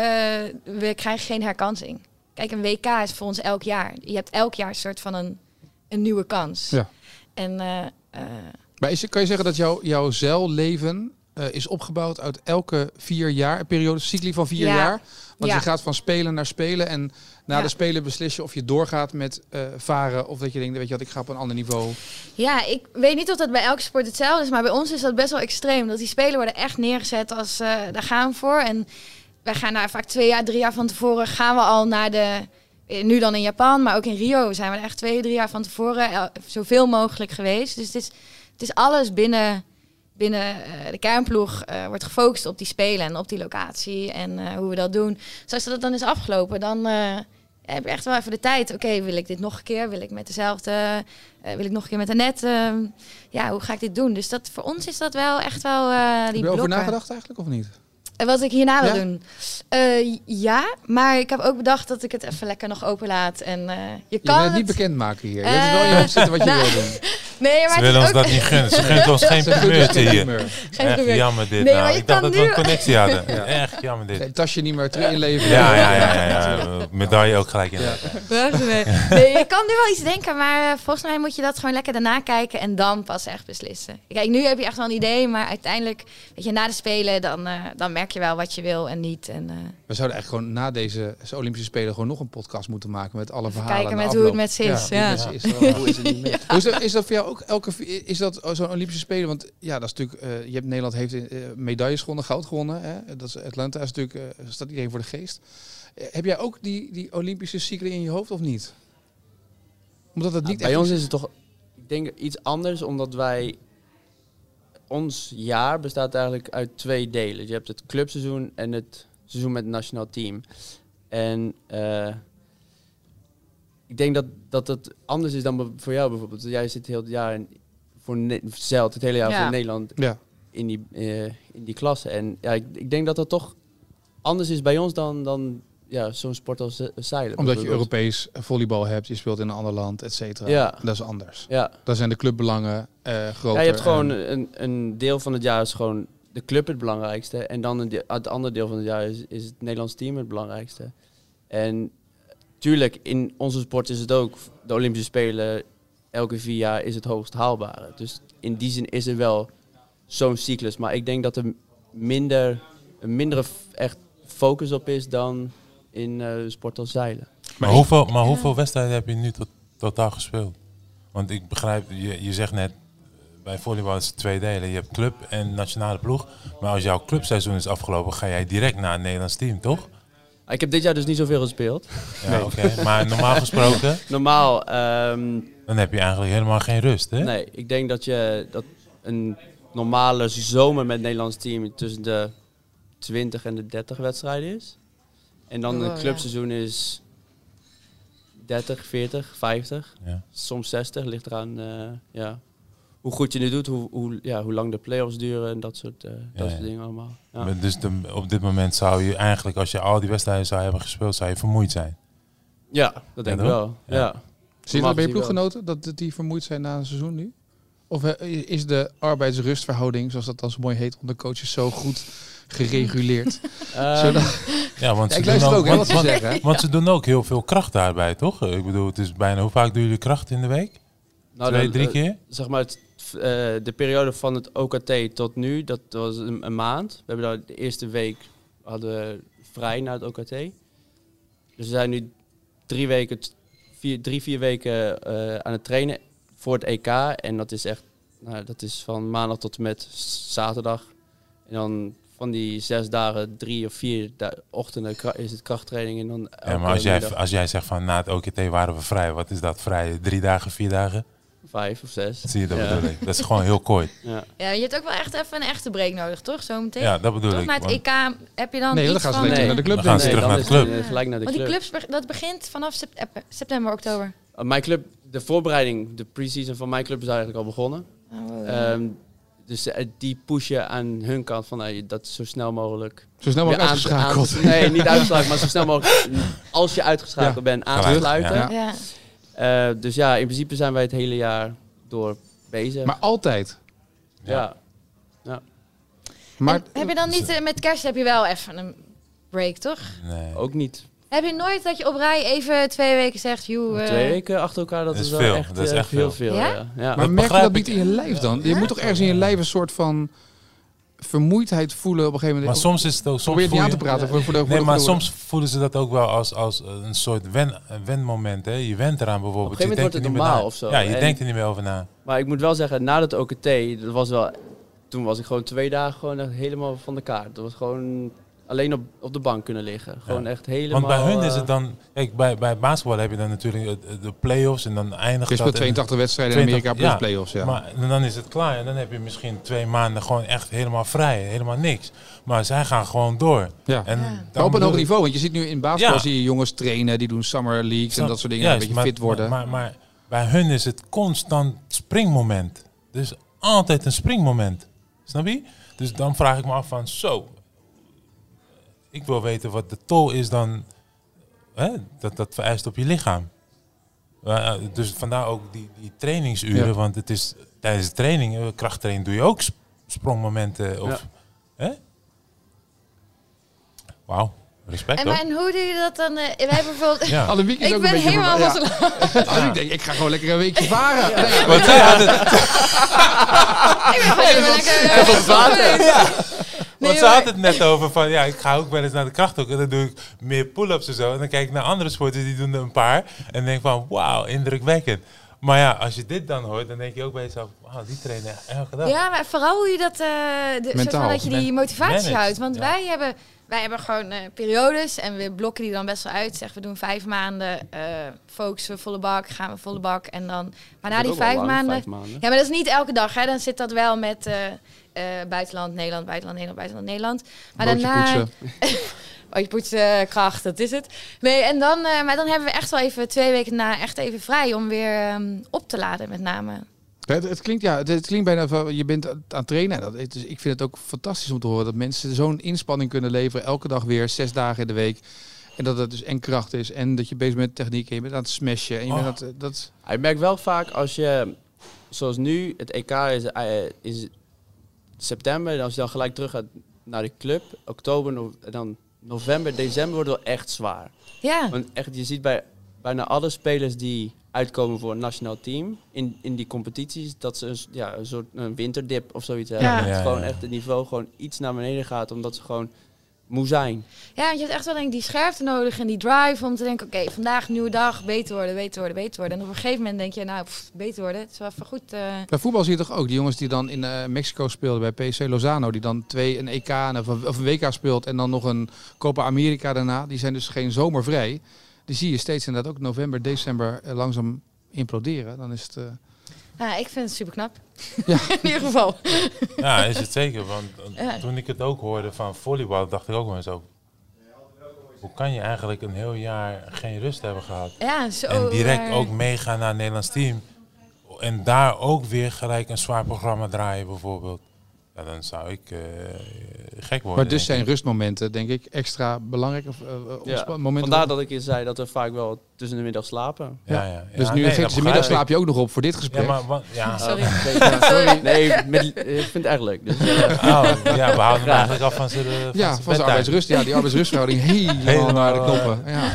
we krijgen geen herkansing. Kijk, een WK is voor ons elk jaar. Je hebt elk jaar een soort van een, een nieuwe kans. Ja. En Maar is, kan je zeggen dat jouw jouw zeilleven eh, is opgebouwd uit elke vier jaar, een periode, cycli van vier Ja. jaar? Want Ja. je gaat van spelen naar spelen en na Ja. de spelen beslis je of je doorgaat met eh, varen of dat je denkt, weet je wat, ik ga op een ander niveau. Ja, ik weet niet of dat bij elke sport hetzelfde is, maar bij ons is dat best wel extreem. Dat die spelen worden echt neergezet als eh, daar gaan we voor. En wij gaan daar vaak twee jaar, drie jaar van tevoren gaan we al naar de. Nu dan in Japan, maar ook in Rio zijn we er echt twee, drie jaar van tevoren el- zoveel mogelijk geweest. Dus het is, het is alles binnen, binnen eh, de kernploeg eh, wordt gefocust op die spelen en op die locatie en eh, hoe we dat doen. Dus als dat dan is afgelopen, dan heb je echt wel even de tijd. Oké, wil ik dit nog een keer? Wil ik met dezelfde wil ik nog een keer met Annette? ehm, ja, hoe ga ik dit doen? Dus dat, voor ons is dat wel echt wel eh Heb die je blokken. nagedacht eigenlijk of niet? En wat ik hierna wil Ja? doen? Ja, maar ik heb ook bedacht dat ik het even lekker nog openlaat. En eh, je Je kan het niet het... bekendmaken hier. Je hebt wel je zitten wat je nou, wil doen. Nee, maar Ze het willen is ons ook... dat niet gunnen. Ze gunt ons geen primeurtje hier. Geen Echt primeur. jammer dit Nee, nou. Ik dacht dat we een connectie hadden. Ja. Echt jammer dit. Geen tasje niet meer terug inleveren. Ja, ja, ja, ja, ja. Medaille ook gelijk in. Ja. nee. nee, je kan nu wel iets denken, maar eh, volgens mij moet je dat gewoon lekker daarna kijken en dan pas echt beslissen. Kijk, nu heb je echt wel een idee, maar uiteindelijk, weet je, na de Spelen, dan, eh, dan merk je wel wat je wil en niet. En, eh, We zouden eigenlijk gewoon na deze Olympische Spelen gewoon nog een podcast moeten maken met alle Even verhalen. kijken met hoe het met ze is, hoe ja. Hoe is het niet meer? Hoe is, dat, is dat voor jou ook elke is dat zo'n Olympische Spelen? Want ja, dat is natuurlijk. eh, je hebt Nederland heeft eh, medailles gewonnen, goud gewonnen. Hè? Dat is Atlanta is natuurlijk eh, staat iedereen voor de geest. Heb jij ook die, die Olympische cycli in je hoofd of niet? Omdat het Nou, niet bij ons is het toch, ik denk iets anders, omdat wij, ons jaar bestaat eigenlijk uit twee delen. Je hebt het clubseizoen en het seizoen met het nationaal team. En ik denk dat, dat het anders is dan voor jou bijvoorbeeld. Jij zit heel het jaar in, voor zeilt het hele jaar Ja. voor Nederland Ja. in die, eh, in die klasse. En ja, ik, ik denk dat dat toch anders is bij ons dan, dan ja, zo'n sport als zeilen. Omdat je. Europees volleybal hebt, je speelt in een ander land, et cetera. Ja. Dat is anders. Ja. Daar zijn de clubbelangen eh groter. ja, je hebt gewoon en- een, een deel van het jaar is gewoon de club het belangrijkste. En dan een deel- het andere deel van het jaar is, is het Nederlands team het belangrijkste. En tuurlijk, in onze sport is het ook, de Olympische Spelen, elke vier jaar is het hoogst haalbare. Dus in die zin is er wel zo'n cyclus. Maar ik denk dat er minder, een mindere echt focus op is dan in eh sport als zeilen. Maar, hoeveel, maar hoeveel wedstrijden heb je nu tot, totaal gespeeld? Want ik begrijp, je, je zegt net, bij volleybal is het twee delen. Je hebt club en nationale ploeg. Maar als jouw clubseizoen is afgelopen, ga jij direct naar het Nederlands team, toch? Ik heb dit jaar dus niet zoveel gespeeld. Ja, oké. Maar normaal gesproken, Normaal ehm, dan heb je eigenlijk helemaal geen rust, hè? Nee, ik denk dat je dat een normale zomer met het Nederlands team tussen de 20 en de 30 wedstrijden is. En dan Oh, een ja. clubseizoen is 30, 40, 50, Ja. soms 60. Ligt eraan eh, ja, hoe goed je het doet, hoe, hoe, ja, hoe lang de play-offs duren en dat soort, eh, dat soort ja. dingen allemaal. Ja. Maar Dus de- op dit moment zou je eigenlijk, als je al die wedstrijden zou hebben gespeeld, zou je vermoeid zijn. ja, dat denk ik wel. Ja. Ja. Zit dat bij je ploeggenoten dat die vermoeid zijn na een seizoen nu? Of eh, is de arbeidsrustverhouding, zoals dat dan zo mooi heet onder coaches, zo goed gereguleerd? Zodat- Ja, want, Ja, ze, ik luister doen ook, want, ze want- zeggen. hè? want ze doen ook heel veel kracht daarbij, toch? Ik bedoel, het is bijna, hoe vaak doen jullie kracht in de week? nou, Twee, dan, drie eh, keer? zeg maar, het, eh, de periode van het OKT tot nu, dat was een, een maand. We hebben daar de eerste week hadden we vrij na het OKT. Dus we zijn nu drie, weken, vier, drie vier weken eh, aan het trainen voor het EK. En dat is echt, nou, dat is van maandag tot en met zaterdag. En dan van die zes dagen, drie of vier ochtenden is het krachttraining. En dan Ja, maar als jij, middag als jij zegt van na het OKT waren we vrij, wat is dat vrij? Drie dagen, vier dagen? Vijf of zes. Zie je, dat Ja. bedoel ik. Dat is gewoon heel kort. Ja. Ja, je hebt ook wel echt even een echte break nodig, toch? Zometeen. Ja, dat bedoel toch ik. na het EK heb je dan Nee, dan iets gaan ze Nee. naar de club. Dan gaan ze ik. terug dan naar de is club. het, eh, gelijk naar de Want die club. clubs, dat begint vanaf eh, september, oktober. Uh, mijn club, de voorbereiding, de pre-season van mijn club is eigenlijk al begonnen. Oh. Ehm, dus eh, die pushen aan hun kant van eh, dat zo snel mogelijk. Zo snel mogelijk uitgeschakeld. aan nee, niet uitgeschakeld, maar zo snel mogelijk als je uitgeschakeld Ja. bent aan te sluiten. Ja. ja. Eh, dus ja, in principe zijn wij het hele jaar door bezig. Maar altijd. ja. Maar En heb je dan niet, eh, met kerst heb je wel even een break, toch? Nee. ook niet. Heb je nooit dat je op rij even twee weken zegt, joe... eh, Twee weken achter elkaar, dat, Dat is is wel veel, echt, dat is echt heel veel. veel. Ja? Ja? Ja. Maar Dat merk je dat niet in je lijf dan? Je moet toch ergens in je lijf een soort van vermoeidheid voelen op een gegeven Maar moment. soms is het ook... Soms Probeer het niet aan te je- praten voor, voor de voor Nee, de- maar soms voelen ze dat ook wel als, als een soort wen, een wenmoment. Hè? Je went eraan bijvoorbeeld. Op een gegeven je moment wordt het denkt er niet meer normaal of zo. Ja, je En- denkt er niet meer over na. Maar ik moet wel zeggen, na het OKT, dat was wel, toen was ik gewoon twee dagen gewoon helemaal van de kaart. Dat was gewoon alleen op, op de bank kunnen liggen. Gewoon echt helemaal... Want bij hun is eh, het dan... Kijk, bij, bij basketbal heb je dan natuurlijk de, play-offs en dan eindigt Je speelt dat... en- 82 wedstrijden in 82, Amerika plus ja. play-offs. Ja. Maar dan is het klaar en dan heb je misschien twee maanden gewoon echt helemaal vrij. Helemaal niks. Maar zij gaan gewoon door. ja. En Ja. op een hoog niveau, want je ziet nu in basketbal Ja. zie je jongens trainen, die doen summer leagues en dat soort dingen, Juist, een beetje maar- fit worden. Maar, maar, maar bij hun is het constant springmoment. Dus altijd een springmoment. Snap je? Dus dan vraag ik me af van zo. Ik wil weten wat de tol is dan. Hè, dat dat vereist op je lichaam. Dus vandaar ook die, die trainingsuren. Ja. Want het is tijdens de training, eh, krachttraining, doe je ook sp- sprongmomenten. Of, hè? Wauw, respect En, maar, en hoe doe je dat dan? eh, wij hebben bijvoorbeeld... Ja. Ik ook ben een beetje helemaal van- ja. ik denk, ik ga gewoon lekker een weekje varen. Nee, Want zij had het, Ik ben gewoon lekker... Want ze maar- had het net over van, ja, ik ga ook wel eens naar de krachthoek en dan doe ik meer pull-ups en zo. En dan kijk ik naar andere sporters, die doen er een paar. En denk van, wauw, indrukwekkend. Maar ja, als je dit dan hoort, dan denk je ook bij jezelf, wauw, die trainen elke dag. Ja, maar vooral hoe je dat, eh de, soort Mentaal. van dat je die motivatie houdt. Want ja. wij, hebben, wij hebben gewoon eh, periodes en we blokken die dan best wel uit. Zeg, we doen vijf maanden, eh focussen we volle bak, gaan we volle bak. En dan, maar na die vijf maanden... vijf maanden. Ja, maar dat is niet elke dag. Hè. Dan zit dat wel met eh, buitenland, Nederland, buitenland, Nederland, buitenland, Nederland. Maar daarna... Oh, je poetsen, kracht, dat is het. Nee, en dan, eh, maar dan hebben we echt wel even twee weken na echt even vrij om weer ehm, op te laden, met name. Het, het klinkt, ja, het, het klinkt bijna van, je bent aan het trainen. Dat, het is, ik vind het ook fantastisch om te horen dat mensen zo'n inspanning kunnen leveren. Elke dag weer, zes dagen in de week. En dat het dus en kracht is en dat je bezig bent met techniek en je bent aan het smashen. En je bent Oh. aan het, eh, dat, Je merkt wel vaak als je, zoals nu, het EK is, is september. En als je dan gelijk terug gaat naar de club, oktober, no- dan november, december wordt wel echt zwaar. Ja, Want echt, je ziet bij bijna alle spelers die uitkomen voor een nationaal team in, in die competities, dat ze een, ja, een soort een winterdip of zoiets hebben. Ja. Dat Ja, het gewoon echt het niveau gewoon iets naar beneden gaat, omdat ze gewoon moe zijn. ja, want je hebt echt wel denk ik die scherpte nodig en die drive om te denken, oké, vandaag nieuwe dag, beter worden, beter worden, beter worden. En op een gegeven moment denk je, nou, pff, beter worden, het is wel even goed. eh, bij voetbal zie je toch ook die jongens die dan in eh, Mexico speelden bij PC Lozano. Die dan twee een EK en of een, of een WK speelt en dan nog een Copa America daarna. Die zijn dus geen zomervrij. Die zie je steeds inderdaad ook november, december eh, langzaam imploderen. Dan is het... ja, ik vind het super knap. Ja. in ieder geval. Ja, is het zeker. Want Ja. toen ik het ook hoorde van volleybal, dacht ik ook wel eens zo. Hoe kan je eigenlijk een heel jaar geen rust hebben gehad? Ja, zo. en direct ook meegaan naar het Nederlands team. En daar ook weer gelijk een zwaar programma draaien bijvoorbeeld. Ja, dan zou ik eh, gek worden. maar dus zijn rustmomenten denk ik extra belangrijk. Of, eh, eh, Ja, momenten Vandaar dat ik je zei dat we vaak wel tussen de middag slapen. Ja, ja. Dus Ja, nu nee, ze middag slaap je ook nog op voor dit gesprek. Ja, maar wat, ja. Sorry. Oh, sorry. Nee, met, ik vind het echt leuk. Dus, eh, Oh, ja, we houden eigenlijk af van zijn van ja, van zijn arbeidsrust. Ja, die arbeidsrustverhouding helemaal Helemaal, naar de eh, knoppen. Ja.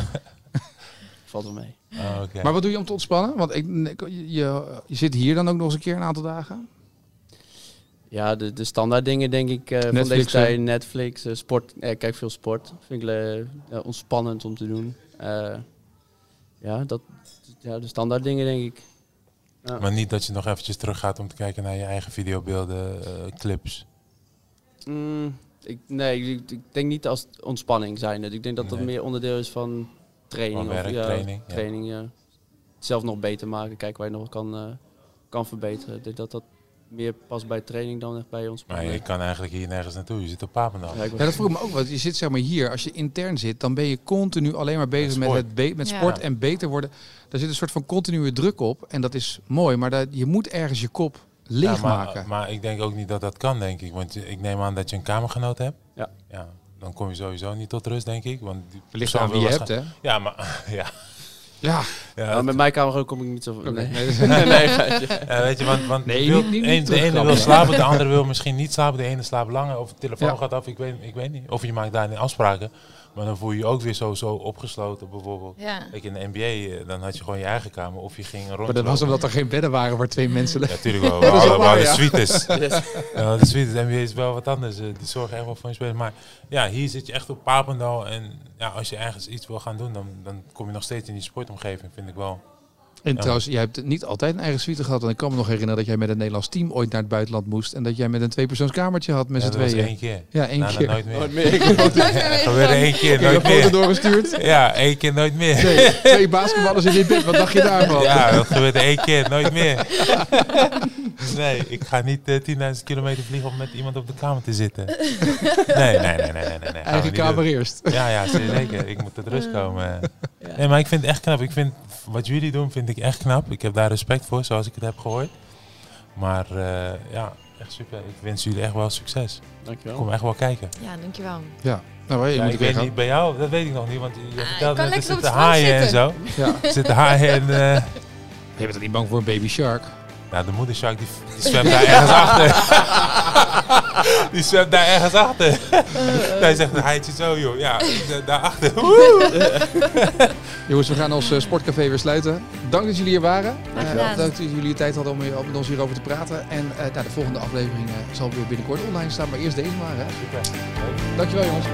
valt wel mee. Oh, oké. Maar wat doe je om te ontspannen? Want ik, je, je, je zit hier dan ook nog eens een keer een aantal dagen. Ja, de, de standaard dingen denk ik eh, van Netflix, deze tijd. Netflix, eh, sport. eh, Ik kijk veel sport. Vind ik eh, ja, ontspannend om te doen. Eh, ja, dat, ja, de standaard dingen denk ik. Ja. Maar niet dat je nog eventjes terug gaat om te kijken naar je eigen videobeelden, clips. Mm, ik, nee, ik, ik denk niet als ontspanning zijn. Ik denk dat dat Nee. meer onderdeel is van training. Van werk, of, ja, training, ja. training ja. Zelf nog beter maken, kijken waar je nog kan, eh, kan verbeteren. Ik denk dat dat meer past bij training dan echt bij Maar ontspanning. je kan eigenlijk hier nergens naartoe. Je zit op Papendal. Ja, Ja, dat vroeg ik me ook. Want je zit zeg maar hier, als je intern zit, dan ben je continu alleen maar bezig Met met, sport. het be- met Ja. sport en beter worden. Daar zit een soort van continue druk op. En dat is mooi, maar dat, je moet ergens je kop Ja, leegmaken. maar, maar ik denk ook niet dat dat kan, denk ik. Want ik neem aan dat je een kamergenoot hebt. Ja. ja. Dan kom je sowieso niet tot rust, denk ik. Want die Het ligt aan wie je hebt, hè? Ja, maar ja. Ja. ja, Ja, met mijn camera kom ik niet zo... Oké, Nee. nee. Ja, weet je, want, want Nee, je wil- niet- niet- niet een- de ene wil slapen, de andere wil misschien niet slapen. De ene slaapt langer of de telefoon Ja. gaat af. Ik weet, ik weet niet. Of je maakt daarin afspraken. Maar dan voel je je ook weer zo, zo opgesloten bijvoorbeeld. Ja. Kijk, in de NBA, eh, dan had je gewoon je eigen kamer. Of je ging rond. Maar dat was omdat er geen bedden waren waar twee mensen Ja, liggen. natuurlijk wel. Is waar, hadden ja. suites. Yes. Ja, de suites. De NBA is wel wat anders. eh, Die zorgen echt wel voor je spelers. Maar ja, hier zit je echt op Papendal. En ja, als je ergens iets wil gaan doen, dan, dan kom je nog steeds in die sportomgeving, vind ik wel. En Ja. trouwens, jij hebt niet altijd een eigen suite gehad. Want ik kan me nog herinneren dat jij met het Nederlands team ooit naar het buitenland moest. En dat jij met een tweepersoonskamertje had met Ja, z'n tweeën. één keer. Ja, één Daarna keer. nooit meer. Nooit meer. Één keer, nooit een meer. doorgestuurd. Ja, één keer, nooit meer. Twee, twee basketballers in dit bed. Wat dacht je daarvan? Ja, dat gebeurde één keer, nooit meer. Nee, ik ga niet eh 10.000 kilometer vliegen om met iemand op de kamer te zitten. Nee, nee, nee, nee, nee. nee, nee. Eigen kamer doen. eerst. Ja, ja, zeker. Ik moet tot rust komen. Ja. Nee, maar ik vind het echt knap. Ik vind wat jullie doen, vind ik echt knap. Ik heb daar respect voor, zoals ik het heb gehoord. Maar eh, ja, echt super. Ik wens jullie echt wel succes. Ik Dankjewel. kom echt wel kijken. ja, dankjewel. Ja, nou, je Ja, moet ik weet niet, bij jou, dat weet ik nog niet. Want je Ah, kan net, er lekker op zitten haaien en zo. zitten. Ja. Er zitten haaien en... eh, Je bent er niet bang voor een baby shark? Nou, de moedershark die, die zwemt daar ergens achter. die zwemt daar ergens achter. Hij zegt een haaitje zo, joh. Ja, daarachter. Jongens, we gaan ons eh, sportcafé weer sluiten. Dank dat jullie hier waren. Eh, dank dat jullie de tijd hadden om, hier- om met ons hierover te praten. En eh, nou, de volgende aflevering eh, zal weer binnenkort online staan. Maar eerst deze maar. Hè. Super. Dankjewel jongens.